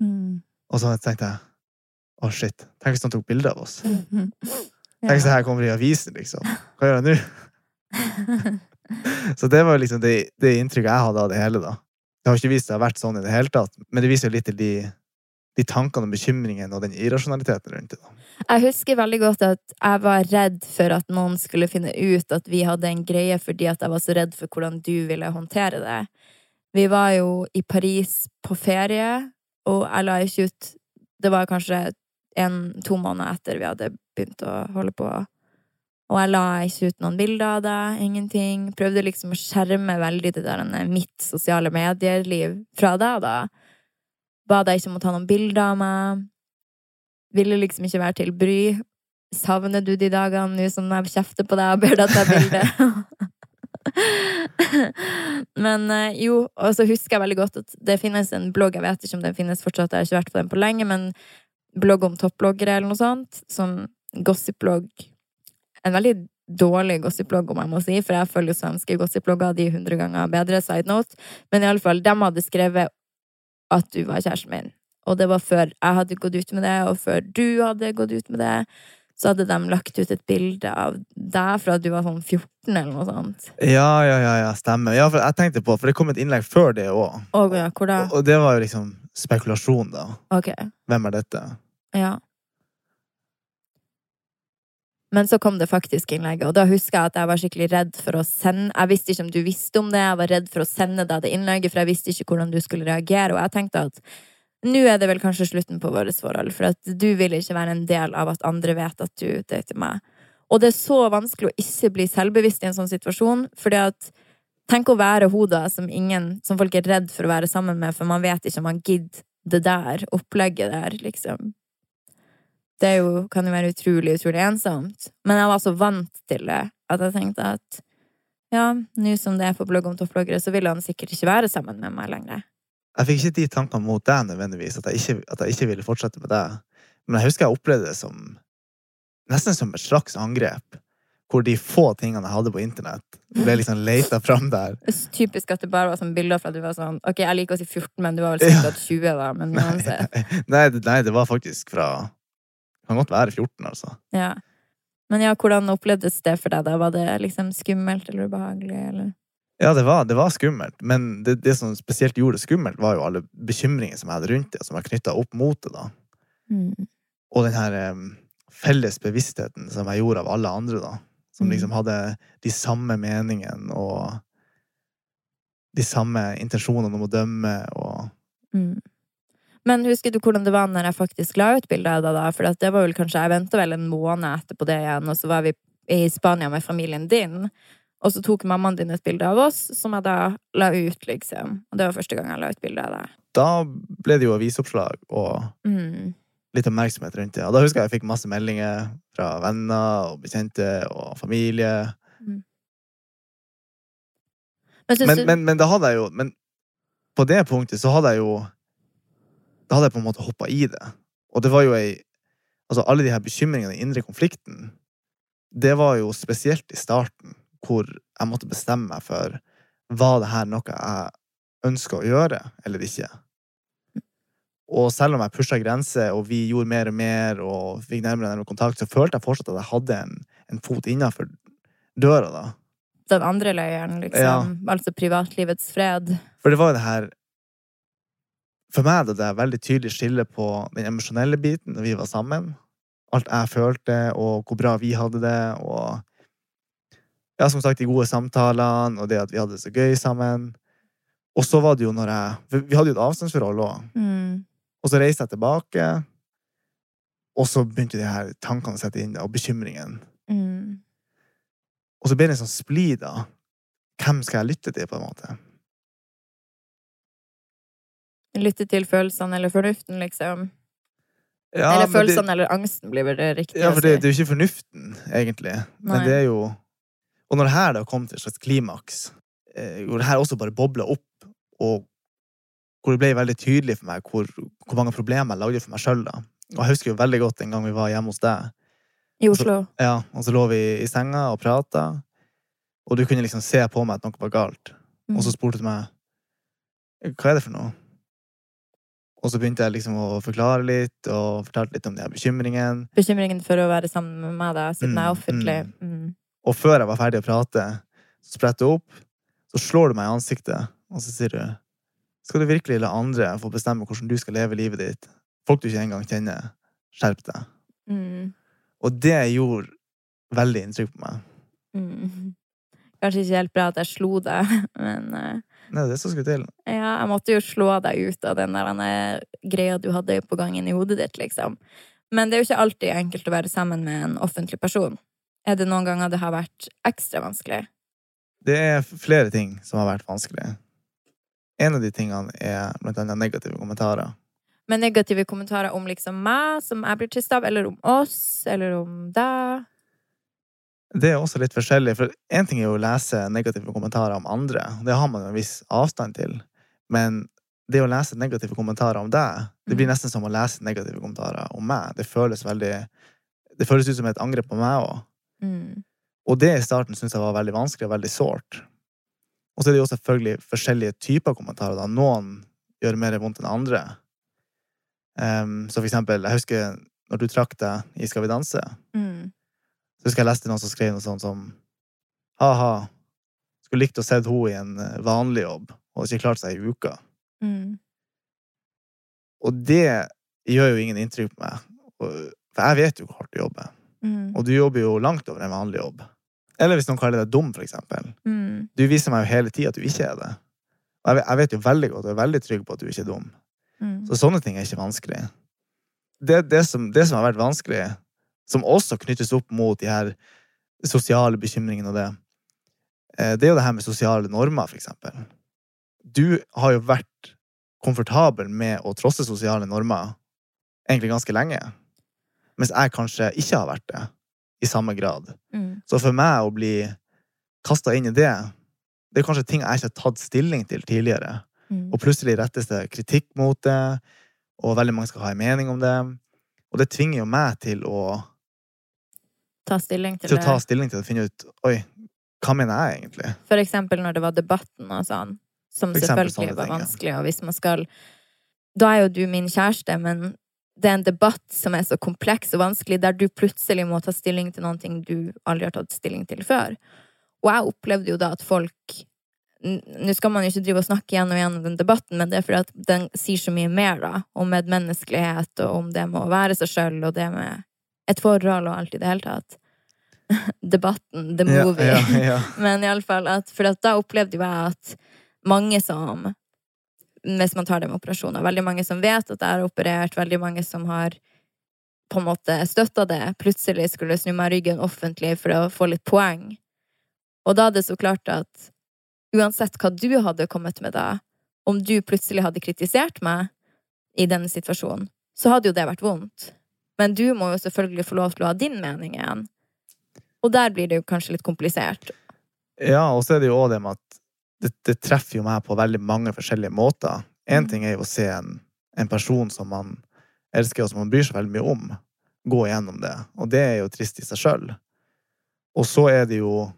Mm. Og så tenkte jeg å shit, tenk hvis han tok bilde av oss. Mhm. Tenk hvis det her kommer i avisen, liksom. Hva gjør jeg nå? Så det var liksom det, det inntrykket jeg hadde av det hele, da. Det har ikke vist seg å ha vært sånn i det hele tatt, men det viser jo litt til de, de tankene og bekymringene og den irrasjonaliteten rundt det. da. Jeg husker veldig godt at jeg var redd for at noen skulle finne ut at vi hadde en greie fordi at jeg var så redd for hvordan du ville håndtere det. Vi var jo i Paris på ferie, og jeg la ikke ut Det var kanskje en, to måneder etter vi hadde begynt å holde på. Og jeg la ikke ut noen bilder av det, ingenting. Prøvde liksom å skjerme veldig det der mitt sosiale medier-liv fra deg, da. Ba deg ikke om å ta noen bilder av meg. Ville liksom ikke være til bry. Savner du de dagene nå som jeg kjefter på deg og ber deg ta bilde? Men eh, jo, og så husker jeg veldig godt at det finnes en blogg, jeg vet ikke om den finnes fortsatt, jeg har ikke vært på den på lenge, men blogg om toppbloggere eller noe sånt, som gossipblogg. En veldig dårlig gossipblogg, om jeg må si, for jeg følger svenske gossipblogger, de er hundre ganger bedre, side note. Men i alle fall, de hadde skrevet at du var kjæresten min. Og det var før jeg hadde gått ut med det, og før du hadde gått ut med det. Så hadde de lagt ut et bilde av deg fra at du var sånn 14 eller noe sånt. Ja, ja, ja, ja, stemmer. Ja, for jeg tenkte på, for det kom et innlegg før det òg. Og ja? Og, og det var jo liksom spekulasjon, da. Ok, Hvem er dette? ja. Men så kom det faktisk innlegget, og da husker jeg at jeg var skikkelig redd for å sende Jeg visste ikke om du visste om det, jeg var redd for å sende deg det innlegget, for jeg visste ikke hvordan du skulle reagere, og jeg tenkte at nå er det vel kanskje slutten på vårt forhold, for at du vil ikke være en del av at andre vet at du dater meg. Og det er så vanskelig å ikke bli selvbevisst i en sånn situasjon, fordi at Tenk å være da som ingen Som folk er redd for å være sammen med, for man vet ikke om man gidder det der opplegget der, liksom. Det jo, kan jo være utrolig, utrolig ensomt. Men jeg var så vant til det at jeg tenkte at ja, nå som det er på blogg om toppbloggere, så vil han sikkert ikke være sammen med meg lenger. Jeg fikk ikke de tankene mot deg nødvendigvis, at jeg ikke, at jeg ikke ville fortsette med deg. Men jeg husker jeg opplevde det som nesten som et slags angrep. Hvor de få tingene jeg hadde på internett, ble liksom leita fram der. Er typisk at det bare var sånn bilder fra at du var sånn Ok, jeg liker å si 14, men du var vel sikkert 20, da, men uansett. Nei, nei, det var faktisk fra Det Kan godt være 14, altså. Ja. Men ja, hvordan opplevdes det for deg, da? Var det liksom skummelt eller ubehagelig, eller? Ja, det var, det var skummelt, men det, det som spesielt gjorde det skummelt, var jo alle bekymringer som jeg hadde rundt det, som var knytta opp mot det. da. Mm. Og den her um, felles bevisstheten som jeg gjorde av alle andre, da. Som Mm. liksom hadde de samme meningene og de samme intensjonene om å dømme og Mm. Men husker du hvordan det var når jeg faktisk la ut bilde av deg, da? For det var vel kanskje Jeg venta vel en måned etterpå det igjen, og så var vi i Spania med familien din. Og så tok mammaen din et bilde av oss, som jeg da la ut, liksom. Og det var første gang jeg la ut bilde av deg. Da ble det jo avisoppslag og Mm. litt oppmerksomhet rundt det. Og da husker jeg jeg fikk masse meldinger fra venner og bekjente og familie. Men, Men, men, men da hadde jeg jo Men på det punktet så hadde jeg jo Da hadde jeg på en måte hoppa i det. Og det var jo ei Altså, alle de her bekymringene, den indre konflikten, det var jo spesielt i starten, hvor jeg måtte bestemme meg for var det her noe jeg ønska å gjøre, eller ikke. Og selv om jeg pusha grenser, og vi gjorde mer og mer, og fikk nærmere og nærmere kontakt, så følte jeg fortsatt at jeg hadde en, en fot innafor døra, da. den andre løyeren, liksom? Altså privatlivets fred? For det var jo det her For meg det er veldig tydelig skille på den emosjonelle biten når vi var sammen. Alt jeg følte, og hvor bra vi hadde det, og Ja, som sagt, de gode samtalene, og det at vi hadde det så gøy sammen. Og så var det jo når jeg vi hadde jo et avstandsforhold òg. Mm. Og så reiste jeg tilbake, og så begynte de her tankene å sette inn, og bekymringen. Mm. Og så ble det en sånn splid, da. Hvem skal jeg lytte til, på en måte? Lytte til følelsene eller fornuften, liksom? Ja, eller følelsene det- eller angsten, blir vel det riktig Ja, for det, det er jo ikke fornuften, egentlig. Men det er jo Og når det her da kom til et slags klimaks, eh, hvor det her også bare bobla opp, og hvor det ble veldig tydelig for meg hvor, hvor mange problemer jeg lagde for meg sjøl, da. Og jeg husker jo veldig godt en gang vi var hjemme hos deg, I Oslo. ja, og så lå vi i senga og prata, og du kunne liksom se på meg at noe var galt. Mm. Og så spurte du meg hva er det for noe? Og så begynte jeg liksom å forklare litt, og fortalte litt om de her bekymringene. Bekymringen for å være sammen med meg, da, siden jeg er Mm, offentlig. mm. Og før jeg var ferdig å prate, så spretter du opp, så slår du meg i ansiktet, og så sier du Skal du virkelig la andre få bestemme hvordan du skal leve livet ditt? Folk du ikke engang kjenner. Skjerp deg. Mm. Og det gjorde veldig inntrykk på meg. Mm. Kanskje ikke helt bra at jeg slo deg, men Nei, Det det som skulle til. ja, jeg måtte jo slå deg ut av den der greia du hadde på gangen i hodet ditt, liksom. Men det er jo ikke alltid enkelt å være sammen med en offentlig person. Er det noen ganger det har vært ekstra vanskelig? Det er flere ting som har vært vanskelig. En av de tingene er blant annet negative kommentarer. Med negative kommentarer om liksom meg, som jeg blir trist av, eller om oss, eller om deg. Det er også litt forskjellig, for én ting er jo å lese negative kommentarer om andre. Det har man jo en viss avstand til. Men det å lese negative kommentarer om deg, det blir Mhm. nesten som å lese negative kommentarer om meg. Det føles veldig Det føles ut som et angrep på meg òg. Mm. Og det i starten syns jeg var veldig vanskelig og veldig sårt. Og så er det jo selvfølgelig forskjellige typer kommentarer. da. Noen gjør mer vondt enn andre. Um, så for eksempel, jeg husker når du trakk deg i Skal vi danse, Mm. så husker jeg leste noen som skrev noe sånt som Ha-ha, skulle likt å sett henne i en eh, vanlig jobb, og ikke klart seg i uka. Mm. Og det gjør jo ingen inntrykk på meg. For jeg vet jo hvor hardt du jobber. Mm. Og du jobber jo langt over en vanlig jobb. Eller hvis noen kaller deg dum, for eksempel. Mm. Du viser meg jo hele tida at du ikke er det. Og jeg vet- jo veldig godt og er veldig trygg på at du ikke er dum. Mm. Så sånne ting er ikke vanskelig. Det, det, som, det som har vært vanskelig, som også knyttes opp mot de her sosiale bekymringene og det, eh, det er jo det her med sosiale normer, for eksempel. Du har jo vært komfortabel med å trosse sosiale normer egentlig ganske lenge. Mens jeg kanskje ikke har vært det i samme grad. Mm. Så for meg å bli kasta inn i det, det er kanskje ting jeg ikke har tatt stilling til tidligere. Mm. Og plutselig rettes det kritikk mot det, og veldig mange skal ha en mening om det. Og det tvinger jo meg til å, Ta stilling til til å det. ta stilling til å finne ut Oi, hva mener jeg egentlig? For eksempel når det var debatten og sånn, som selvfølgelig var vanskelig, og hvis man skal Da er jo du min kjæreste, men det er en debatt som er så kompleks og vanskelig, der du plutselig må ta stilling til noe du aldri har tatt stilling til før. Og jeg opplevde jo da at folk Nå skal man jo ikke drive og snakke igjen og igjen om den debatten, men det er fordi at den sier så mye mer, da. Om medmenneskelighet, og om det med å være seg sjøl, og det med et forhold og alt i det hele tatt. Debatten, the Ja, movie. ja, ja. Men iallfall at For da opplevde jo jeg at mange som Hvis man tar det med operasjoner, veldig mange som vet at jeg har operert, veldig mange som har på en måte støtta det, plutselig skulle snu meg ryggen offentlig for å få litt poeng. Og da er det så klart at uansett hva du hadde kommet med da, om du plutselig hadde kritisert meg i denne situasjonen, så hadde jo det vært vondt. Men du må jo selvfølgelig få lov til å ha din mening igjen. Og der blir det jo kanskje litt komplisert. ja, og så er det jo òg det med at det, det treffer jo meg på veldig mange forskjellige måter. Én Mm. ting er jo å se en, en person som man elsker, og som man bryr seg veldig mye om, gå igjennom det. Og det er jo trist i seg sjøl. Og så er det jo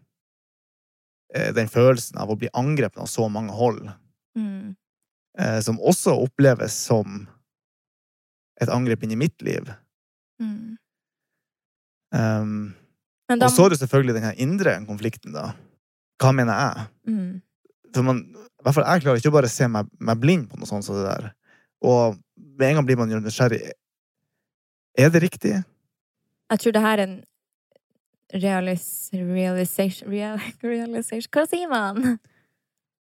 eh, den følelsen av å bli angrepet av så mange hold, Mm. eh, som også oppleves som et angrep inn i mitt liv. Mm. Um, da og så er det selvfølgelig den her indre konflikten, da. Hva mener jeg? mm. For man, i hvert fall jeg klarer ikke å bare se meg, meg blind på noe sånt som det der. Og med en gang blir man nysgjerrig. Er det riktig? Jeg tror det her er en realis, realization, real, realization Hva sier man?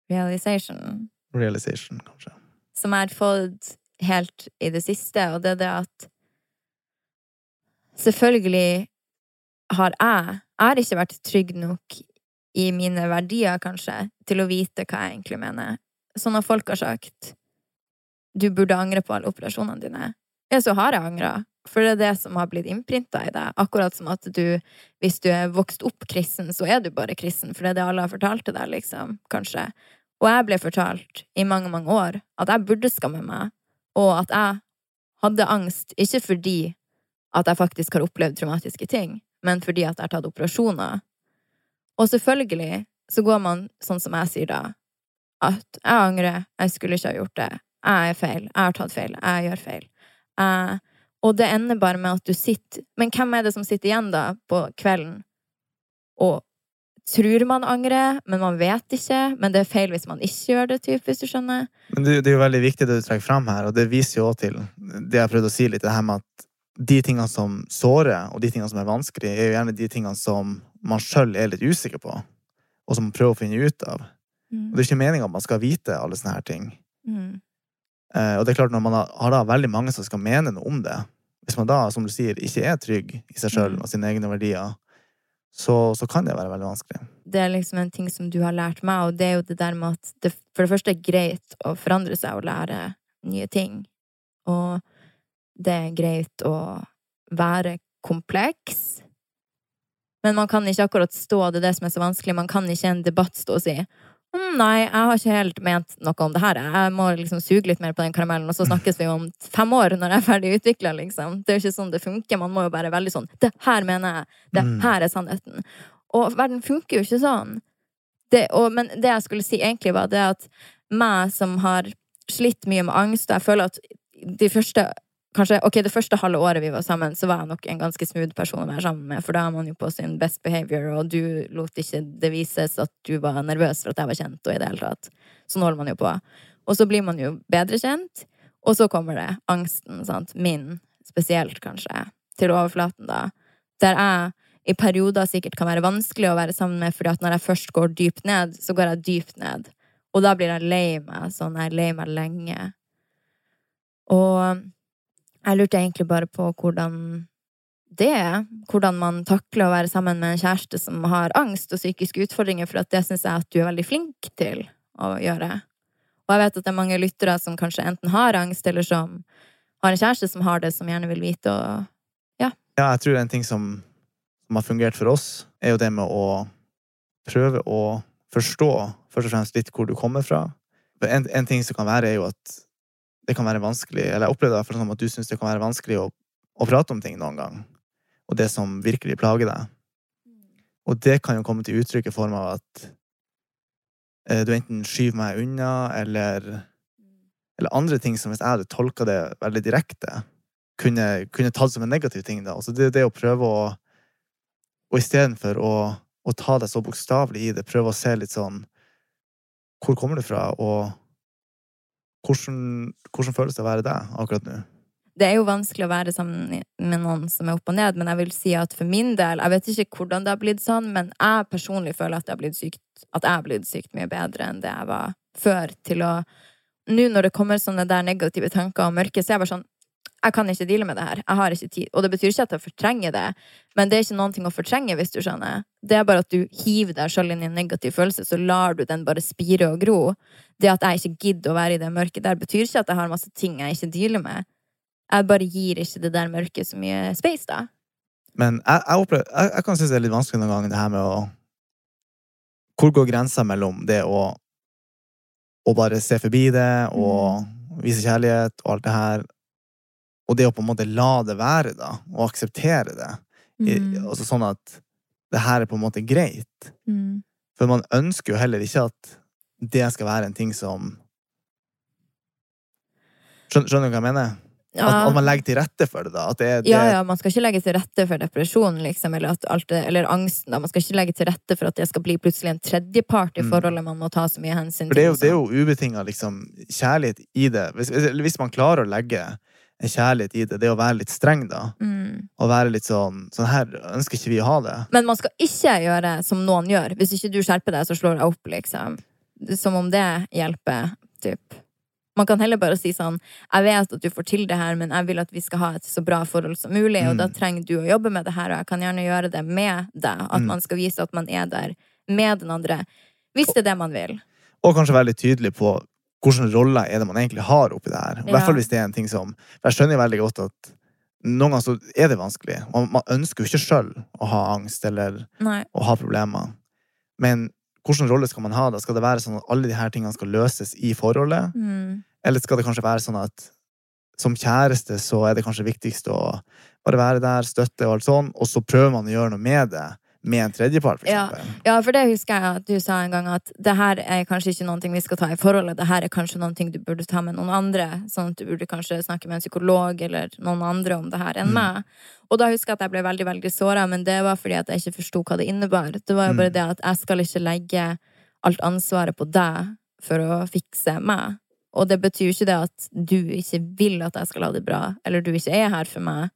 Realization. Realization, kanskje. Som jeg har fått helt i det siste, og det er det at Selvfølgelig har jeg Jeg har ikke vært trygg nok i mine verdier, kanskje, til å vite hva jeg egentlig mener. Så når folk har sagt du burde angre på alle operasjonene dine, ja, så har jeg angra. For det er det som har blitt innprinta i deg. Akkurat som at du, hvis du er vokst opp kristen, så er du bare kristen, for det er det alle har fortalt til deg, liksom, kanskje. Og jeg ble fortalt i mange, mange år at jeg burde skamme meg, og at jeg hadde angst, ikke fordi at jeg faktisk har opplevd traumatiske ting, men fordi at jeg har tatt operasjoner. Og selvfølgelig så går man sånn som jeg sier da, at jeg angrer, jeg skulle ikke ha gjort det, jeg er feil, jeg har tatt feil, jeg gjør feil. Eh, og det ender bare med at du sitter Men hvem er det som sitter igjen da på kvelden og tror man angrer, men man vet ikke? Men det er feil hvis man ikke gjør det, typ, hvis du skjønner? Men det, det er jo veldig viktig det du trekker fram her, og det viser jo også til det jeg prøvde å si litt, det her med at de tingene som sårer, og de tingene som er vanskelig, er jo gjerne de tingene som man sjøl er litt usikker på, og som man prøver å finne ut av. Og det er ikke meninga at man skal vite alle sånne her ting. Mm. Eh, og det er klart, når man har, har da veldig mange som skal mene noe om det, hvis man da, som du sier, ikke er trygg i seg sjøl Mm. og sine egne verdier, så, så kan det være veldig vanskelig. Det er liksom en ting som du har lært meg, og det er jo det der med at det for det første er greit å forandre seg og lære nye ting. Og det er greit å være kompleks. Men man kan ikke akkurat stå, det er det som er så vanskelig, man kan ikke i en debatt stå og si «Hm, Nei, jeg har ikke helt ment noe om det her. Jeg må liksom suge litt mer på den karamellen, og så snakkes vi om fem år når jeg er ferdig utvikla, liksom. Det er jo ikke sånn det funker. Man må jo være veldig sånn Det her mener jeg. Det Mm. her er sannheten. Og verden funker jo ikke sånn. Det, og, men det jeg skulle si egentlig, var det at meg som har slitt mye med angst, og jeg føler at de første Kanskje, ok, Det første halve året vi var sammen, så var jeg nok en ganske smooth person å være sammen med, for da er man jo på sin best behavior, og du lot ikke det vises at du var nervøs for at jeg var kjent, og i det hele tatt. Sånn holder man jo på. Og så blir man jo bedre kjent, og så kommer det angsten, sant, min spesielt, kanskje, til overflaten, da. Der jeg i perioder sikkert kan være vanskelig å være sammen med, fordi at når jeg først går dypt ned, så går jeg dypt ned. Og da blir jeg lei meg, sånn jeg er lei meg lenge. Og jeg lurte egentlig bare på hvordan det er. Hvordan man takler å være sammen med en kjæreste som har angst og psykiske utfordringer, for det syns jeg at du er veldig flink til å gjøre. Og jeg vet at det er mange lyttere som kanskje enten har angst, eller som har en kjæreste som har det, som gjerne vil vite og Ja, jeg tror en ting som, som har fungert for oss, er jo det med å prøve å forstå først og fremst litt hvor du kommer fra. En, en ting som kan være, er jo at det kan være vanskelig Eller jeg opplever det som at du syns det kan være vanskelig å, å prate om ting noen gang. Og det som virkelig plager deg. Og det kan jo komme til uttrykk i form av at eh, du enten skyver meg unna, eller, eller andre ting som hvis jeg hadde tolka det veldig direkte, kunne, kunne tatt som en negativ ting. da. Altså det, det å prøve å Og istedenfor å, å ta det så bokstavelig i det, prøve å se litt sånn Hvor kommer du fra, og hvordan, hvordan føles det å være deg akkurat nå? det er jo vanskelig å være sammen med noen som er opp og ned, men jeg vil si at for min del Jeg vet ikke hvordan det har blitt sånn, men jeg personlig føler at, har sykt, at jeg har blitt sykt mye bedre enn det jeg var før. Til å Nå når det kommer sånne der negative tanker og mørke, så er jeg bare sånn Jeg kan ikke deale med det her. Jeg har ikke tid. Og det betyr ikke at jeg fortrenger det, men det er ikke noen ting å fortrenge, hvis du skjønner. Det er bare at du hiver deg sjøl inn i en negativ følelse, så lar du den bare spire og gro. Det at jeg ikke gidder å være i det mørket der, betyr ikke at jeg har masse ting jeg ikke dealer med. Jeg bare gir ikke det der mørket så mye space, da. Men jeg, jeg, opplever, jeg, jeg kan synes det er litt vanskelig noen ganger, det her med å Hvor går grensa mellom det å, å bare se forbi det og vise kjærlighet og alt det her, og det å på en måte la det være, da, og akseptere det? Mm. altså sånn at det her er på en måte greit. Mm. For man ønsker jo heller ikke at det skal være en ting som Skjønner, skjønner du hva jeg mener? Ja. At, at man legger til rette for det, da. Det, det, ja, ja, man skal ikke legge til rette for depresjon, liksom, eller, det, eller angsten. Da. Man skal ikke legge til rette for at det skal bli plutselig en tredjepart i Mm. forholdet man må ta så mye hensyn For det er jo, det er jo ubetinga liksom, kjærlighet i det. Hvis- hvis man klarer å legge en kjærlighet i det, det å være litt streng, da. Mm. Og være litt sånn Sånn her ønsker ikke vi å ha det. Men man skal ikke gjøre som noen gjør. Hvis ikke du skjerper deg, så slår jeg opp, liksom. Som om det hjelper, typ. Man kan heller bare si sånn Jeg vet at du får til det her, men jeg vil at vi skal ha et så bra forhold som mulig, og Mm. da trenger du å jobbe med det her, og jeg kan gjerne gjøre det med deg. At Mm. man skal vise at man er der med den andre. Hvis det er det man vil. Og kanskje være litt tydelig på hvilken rolle er det man egentlig har oppi det her. I hvert fall hvis det er en ting som jeg skjønner veldig godt at noen ganger så er det vanskelig. Og man ønsker jo ikke sjøl å ha angst eller Nei. å ha problemer. Men hvilken rolle skal man ha da? Skal det være sånn at alle de her tingene skal løses i forholdet? Mm. Eller skal det kanskje være sånn at som kjæreste så er det kanskje viktigst å bare være der, støtte og alt sånn, og så prøver man å gjøre noe med det med en tredjepart, for Ja. Ja, for det husker jeg at du sa en gang at det her er kanskje ikke noe vi skal ta i forholdet, det her er kanskje noe du burde ta med noen andre, sånn at du burde kanskje snakke med en psykolog eller noen andre om det her enn Mm. meg. Og da husker jeg at jeg ble veldig, veldig såra, men det var fordi at jeg ikke forsto hva det innebar. Det var jo bare Mm. det at jeg skal ikke legge alt ansvaret på deg for å fikse meg. Og det betyr jo ikke det at du ikke vil at jeg skal ha det bra, eller du ikke er her for meg,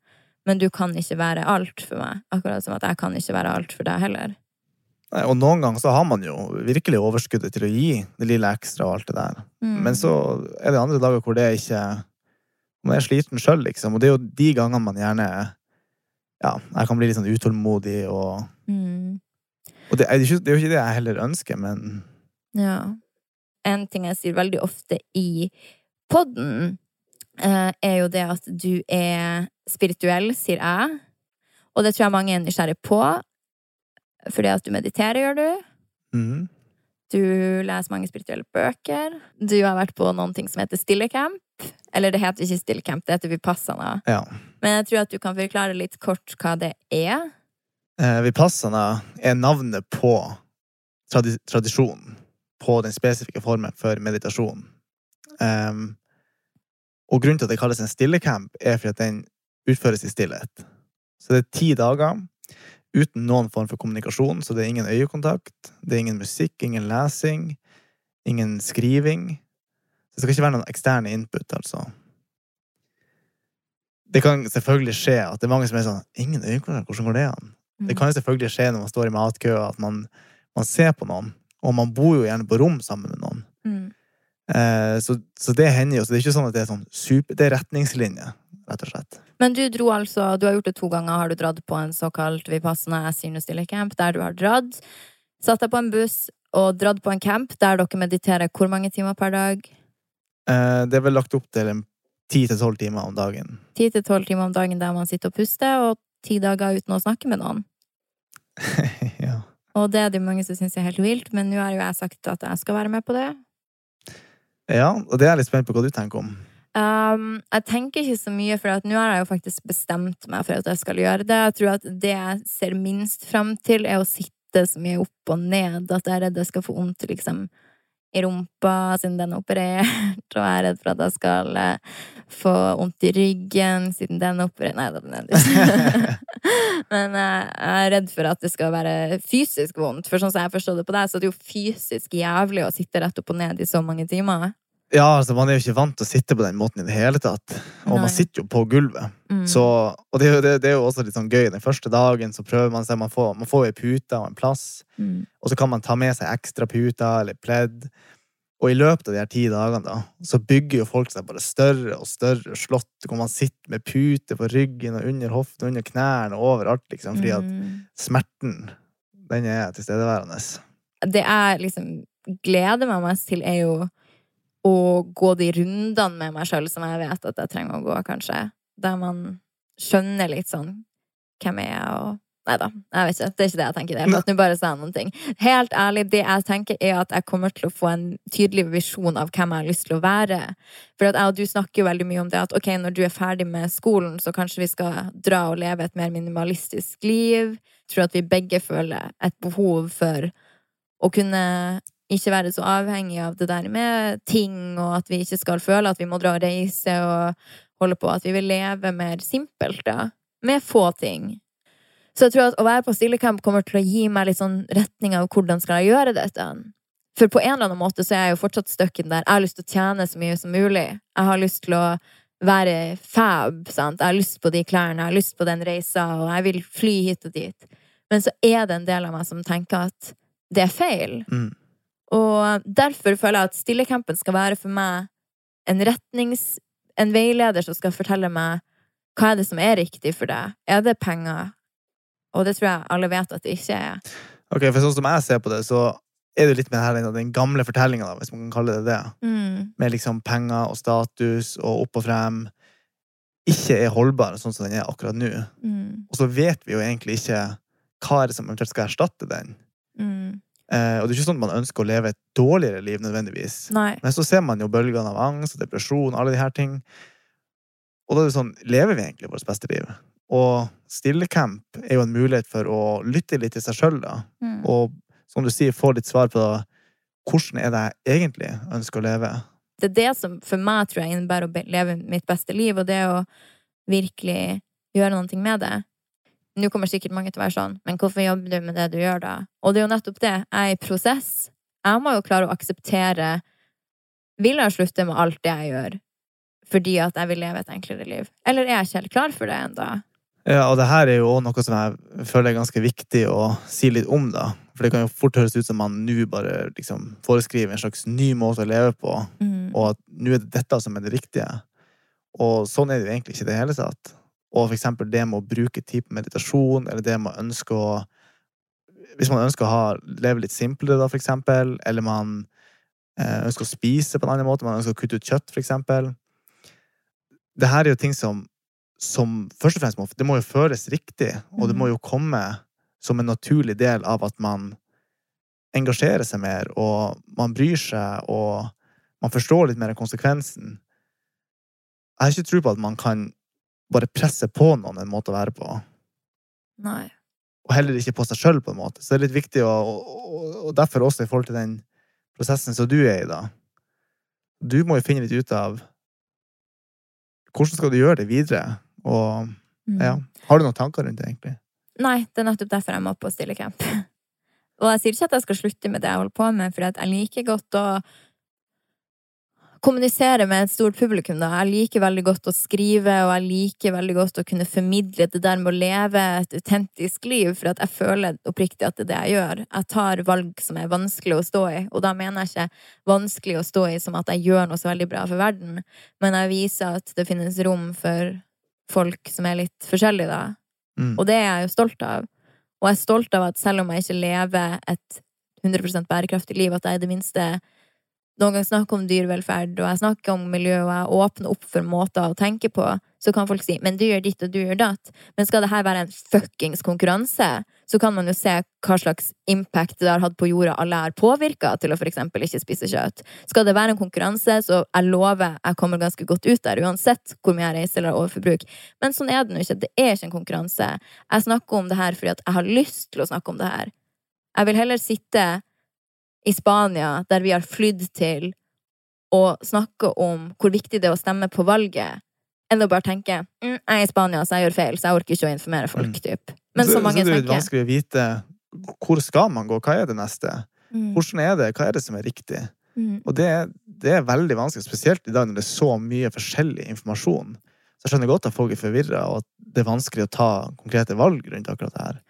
men du kan ikke være alt for meg. Akkurat som at jeg kan ikke være alt for deg heller. Nei, Og noen ganger så har man jo virkelig overskuddet til å gi det lille ekstra og alt det der. Mm. Men så er det andre dager hvor det ikke Man er sliten sjøl, liksom. Og det er jo de gangene man gjerne Ja, jeg kan bli litt sånn utålmodig og Mm. Og det er, jo ikke, det jo ikke det jeg heller ønsker, men Ja. En ting jeg sier veldig ofte i podden, er jo det at du er spirituell, sier jeg. Og det tror jeg mange er nysgjerrig på. Fordi at du mediterer, gjør du. Mm. Du leser mange spirituelle bøker. Du har vært på noen ting som heter Stillecamp. Eller det heter ikke Stillecamp, det heter Vipassana. Ja. Men jeg tror at du kan forklare litt kort hva det er. Eh, Vipassana er navnet på tradi tradisjonen. På den spesifikke formen for meditasjon. Em, og grunnen til at det kalles en stillecamp, er fordi at den utføres i stillhet. Så det er ti dager uten noen form for kommunikasjon, så det er ingen øyekontakt, det er ingen musikk, ingen lesing, ingen skriving. Så det skal ikke være noen eksterne input, altså. Det kan selvfølgelig skje at det er mange som er sånn Ingen øyekontakt, hvordan går det an? Det kan jo selvfølgelig skje når man står i matkø, at man, man ser på noen. Og man bor jo gjerne på rom sammen med noen. Mm. Eh, så, så det hender jo. Så det er ikke sånn at det er sånn super Det er retningslinje, rett og slett. Men du dro altså, du har gjort det to ganger, har du dratt på en såkalt Vipassana Camp, der du har dratt, satt deg på en buss og dratt på en camp der dere mediterer hvor mange timer per dag? Eh, det er vel lagt opp til ti til tolv timer om dagen. Ti til tolv timer om dagen der man sitter og puster, og ti dager uten å snakke med noen. ja. Og det er det mange som syns er helt vilt, men nå har jo jeg sagt at jeg skal være med på det. Ja, og det er jeg litt spent på hva du tenker om. Um, jeg tenker ikke så mye, for nå har jeg jo faktisk bestemt meg for at jeg skal gjøre det. Jeg tror at det jeg ser minst fram til, er å sitte så mye opp og ned at jeg er redd jeg skal få vondt liksom, i rumpa siden den er operert, og er redd for at jeg skal eh, få vondt i ryggen siden den er operert Nei den er Men eh, jeg er redd for at det skal være fysisk vondt. For sånn som jeg forstår det på deg, så er det jo fysisk jævlig å sitte rett opp og ned i så mange timer. Ja, altså Man er jo ikke vant til å sitte på den måten i det hele tatt. Og Nei. man sitter jo på gulvet. Mm. Så, og det, er jo- det, det er jo også litt sånn gøy. Den første dagen så prøver man seg, man får, man får ei pute og en plass. Mm. Og så kan man ta med seg ekstra puter eller pledd. Og i løpet av de her ti dagene da, så bygger jo folk seg bare større og større slott, hvor man sitter med pute på ryggen og under hoften, under knærne og overalt, liksom. Fordi at Mm. smerten, den er tilstedeværende. det jeg liksom gleder meg mest til, er jo å gå de rundene med meg sjøl som jeg vet at jeg trenger å gå, kanskje. Der man skjønner litt sånn hvem er jeg, og Nei da, jeg vet ikke. Det er ikke det jeg tenker. det. Nå bare sa jeg noen ting. Helt ærlig, det jeg tenker, er at jeg kommer til å få en tydelig visjon av hvem jeg har lyst til å være. For jeg og du snakker jo veldig mye om det at ok, når du er ferdig med skolen, så kanskje vi skal dra og leve et mer minimalistisk liv. Jeg tror at vi begge føler et behov for å kunne ikke være så avhengig av det der med ting, og at vi ikke skal føle at vi må dra og reise og holde på. At vi vil leve mer simpelt, da. Med få ting. Så jeg tror at å være på Stillecamp kommer til å gi meg litt sånn retning av hvordan skal jeg gjøre dette. For på en eller annen måte så er jeg jo fortsatt stuck der. Jeg har lyst til å tjene så mye som mulig. Jeg har lyst til å være fab, sant. Jeg har lyst på de klærne, jeg har lyst på den reisa, og jeg vil fly hit og dit. Men så er det en del av meg som tenker at det er feil. Mm. Og derfor føler jeg at Stillecampen skal være for meg en retnings... En veileder som skal fortelle meg hva er det som er riktig for deg. Er det penger? Og det tror jeg alle vet at det ikke er. Ok, for sånn som jeg ser på det, så er det litt med her, den gamle fortellinga, hvis man kan kalle det det. Mm. Med liksom penger og status og opp og frem. Ikke er holdbar sånn som den er akkurat nå. Mm. Og så vet vi jo egentlig ikke hva er det som eventuelt skal erstatte den. Mm. Eh, og det er ikke sånn at man ønsker å leve et dårligere liv nødvendigvis. Nei. Men så ser man jo bølgene av angst og depresjon, alle de her ting. Og da er det sånn, lever vi egentlig vårt beste liv? Og Stillecamp er jo en mulighet for å lytte litt til seg sjøl, da. Mm. Og som du sier, få litt svar på hvordan er det jeg egentlig ønsker å leve. Det er det som for meg tror jeg innebærer å leve mitt beste liv, og det å virkelig gjøre noe med det. Nå kommer sikkert mange til å være sånn, men hvorfor jobber du med det du gjør da? Og det er jo nettopp det. Jeg er i prosess. Jeg må jo klare å akseptere Vil jeg slutte med alt det jeg gjør fordi at jeg vil leve et enklere liv? Eller er jeg ikke helt klar for det ennå? Ja, og det her er jo også noe som jeg føler er ganske viktig å si litt om, da. For det kan jo fort høres ut som man nå bare liksom foreskriver en slags ny måte å leve på, Mm. og at nå er det dette som er det riktige. Og sånn er det jo egentlig ikke i det hele tatt. Og eksempel det med å bruke tid på meditasjon, eller det med å ønske å Hvis man ønsker å ha, leve litt simplere, da, eksempel, eller man eh, ønsker å spise på en annen måte, man ønsker å kutte ut kjøtt, eksempel. Det her er jo ting som, som først og fremst må, det må jo føles riktig, og det må jo komme som en naturlig del av at man engasjerer seg mer, og man bryr seg, og man forstår litt mer av konsekvensen. Jeg har ikke tro på at man kan bare presse på noen en måte å være på, Nei. og heller ikke på seg sjøl, på en måte. Så det er litt viktig, å, og, og derfor også i forhold til den prosessen som du er i, da. Du må jo finne litt ut av hvordan skal du gjøre det videre, og Mm. ja, har du noen tanker rundt det, egentlig? Nei, det er nettopp derfor jeg må på stillecamp. Og jeg sier ikke at jeg skal slutte med det jeg holder på med, for jeg liker godt å kommunisere med et stort publikum. Da. Jeg liker veldig godt å skrive, og jeg liker veldig godt å kunne formidle det der med å leve et autentisk liv, for at jeg føler oppriktig at det er det jeg gjør. Jeg tar valg som er vanskelig å stå i, og da mener jeg ikke vanskelig å stå i som at jeg gjør noe så veldig bra for verden, men jeg viser at det finnes rom for folk som er litt forskjellige, da. Mm. Og det er jeg jo stolt av. Og jeg er stolt av at selv om jeg ikke lever et 100% bærekraftig liv, at jeg i det minste noen ganger snakker om dyrevelferd, og jeg snakker om miljø, og jeg åpner opp for måter å tenke på, så kan folk si 'men du gjør ditt, og du gjør datt'. Men skal det her være en fuckings konkurranse, så kan man jo se hva slags impact det har hatt på jorda alle er påvirka til å eksempel ikke spise kjøtt. Skal det være en konkurranse, så jeg lover jeg kommer ganske godt ut der, uansett hvor mye jeg reiser eller overforbruk. Men sånn er det nå ikke. Det er ikke en konkurranse. Jeg snakker om det her fordi at jeg har lyst til å snakke om det her. Jeg vil heller sitte i Spania, der vi har flydd til, og snakke om hvor viktig det er å stemme på valget, enn å bare tenke mm, 'jeg er i Spania, så jeg gjør feil, så jeg orker ikke å informere folk', Mm. typ. Men så, mange så det er litt vanskelig å vite hvor skal man gå, hva er det neste? Mm, Hvordan er det, hva er det som er riktig? mm. Og det, det er veldig vanskelig, spesielt i dag når det er så mye forskjellig informasjon. Så jeg skjønner godt at folk er forvirra, og at det er vanskelig å ta konkrete valg rundt akkurat det her.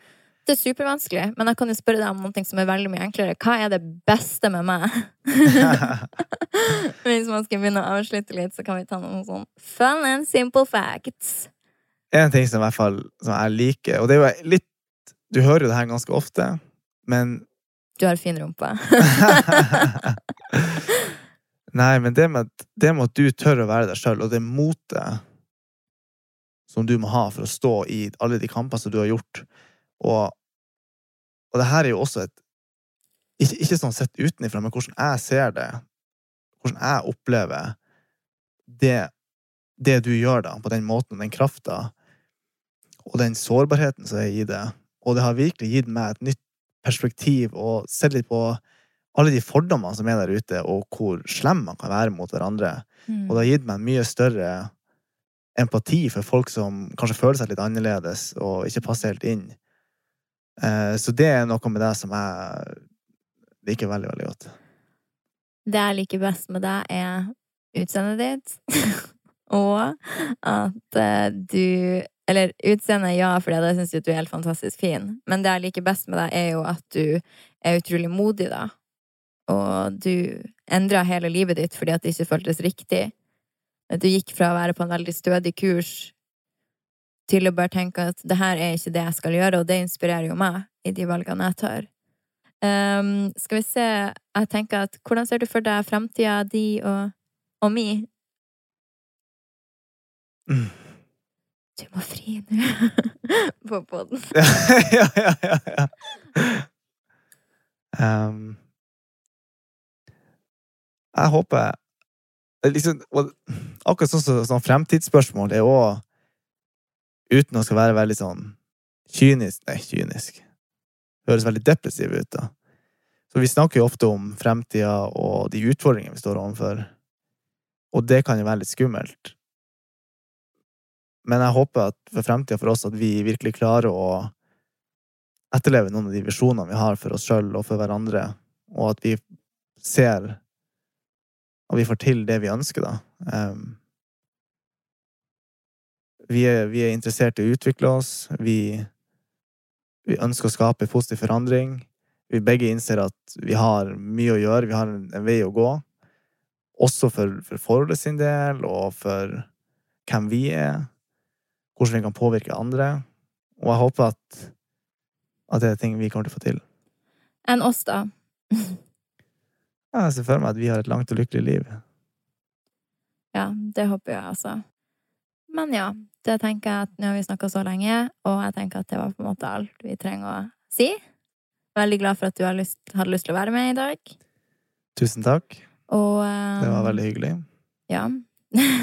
Det er supervanskelig, men jeg kan jo spørre deg om noe som er veldig mye enklere. Hva er det beste med meg? Hvis man skal begynne å avslutte litt, så kan vi ta noen sånn fun and simple facts. en ting som i hvert fall som jeg liker, og det er jo litt Du hører jo det her ganske ofte, men Du har fin rumpe. Nei, men det med, det med at du tør å være deg sjøl, og det motet som du må ha for å stå i alle de kampene som du har gjort, og, og det her er jo også et ikke, ikke sånn sett utenifra, men hvordan jeg ser det, hvordan jeg opplever det, det du gjør da, på den måten, den krafta, og den sårbarheten som er i det. Og det har virkelig gitt meg et nytt perspektiv, og sett litt på alle de fordommene som er der ute, og hvor slem man kan være mot hverandre. Mm. Og det har gitt meg en mye større empati for folk som kanskje føler seg litt annerledes og ikke passer helt inn. Eh, Så det er noe med det som jeg liker veldig, veldig godt. Det jeg liker best med deg, er utseendet ditt. og at eh, du Eller utseendet, ja, for det syns jeg du er helt fantastisk fin. Men det jeg liker best med deg, er jo at du er utrolig modig, da. Og du endra hele livet ditt fordi at det ikke føltes riktig. Du gikk fra å være på en veldig stødig kurs til å bare tenke at det her er ikke det jeg skal gjøre, og det inspirerer jo meg i de valgene jeg tar. Um, skal vi se Jeg tenker at Hvordan ser du for deg framtida di og, og mi? Mm. Du må fri nå på poden. ja, ja, ja, ja. Um, jeg håper er liksom, Akkurat sånn som sånn fremtidsspørsmål er òg uten å skal være veldig sånn kynisk Nei, kynisk. Det Høres veldig depressiv ut, da. Så vi snakker jo ofte om fremtida og de utfordringene vi står overfor. Og det kan jo være litt skummelt. Men jeg håper at for fremtida for oss at vi virkelig klarer å etterleve noen av de visjonene vi har for oss sjøl og for hverandre, og at vi ser og vi får til det vi ønsker, da. Um, vi, er, vi, er, interessert i å utvikle oss. Vi, vi, ønsker å skape positiv forandring. Vi begge innser at vi har mye å gjøre, vi har en, en vei å gå. Også for, for forholdet sin del, og for hvem vi er. Hvordan vi kan påvirke andre. Og jeg håper at, at det er ting vi kommer til å få til. Enn oss, da? Jeg ser for meg at vi har et langt og lykkelig liv. Ja, det håper jeg altså. Men ja, det tenker jeg at nå har vi snakka så lenge, og jeg tenker at det var på en måte alt vi trenger å si. Veldig glad for at du lyst, hadde lyst til å være med i dag. Tusen takk. Og um, Det var veldig hyggelig. Ja.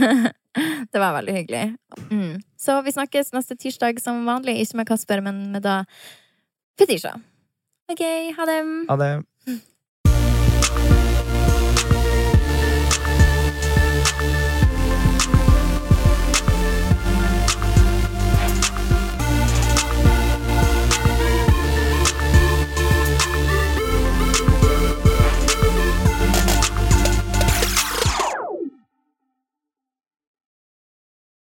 det var veldig hyggelig. Mm. Så vi snakkes neste tirsdag som vanlig. Ikke med Kasper, men med da Fetisha. OK, ha det. Ha det.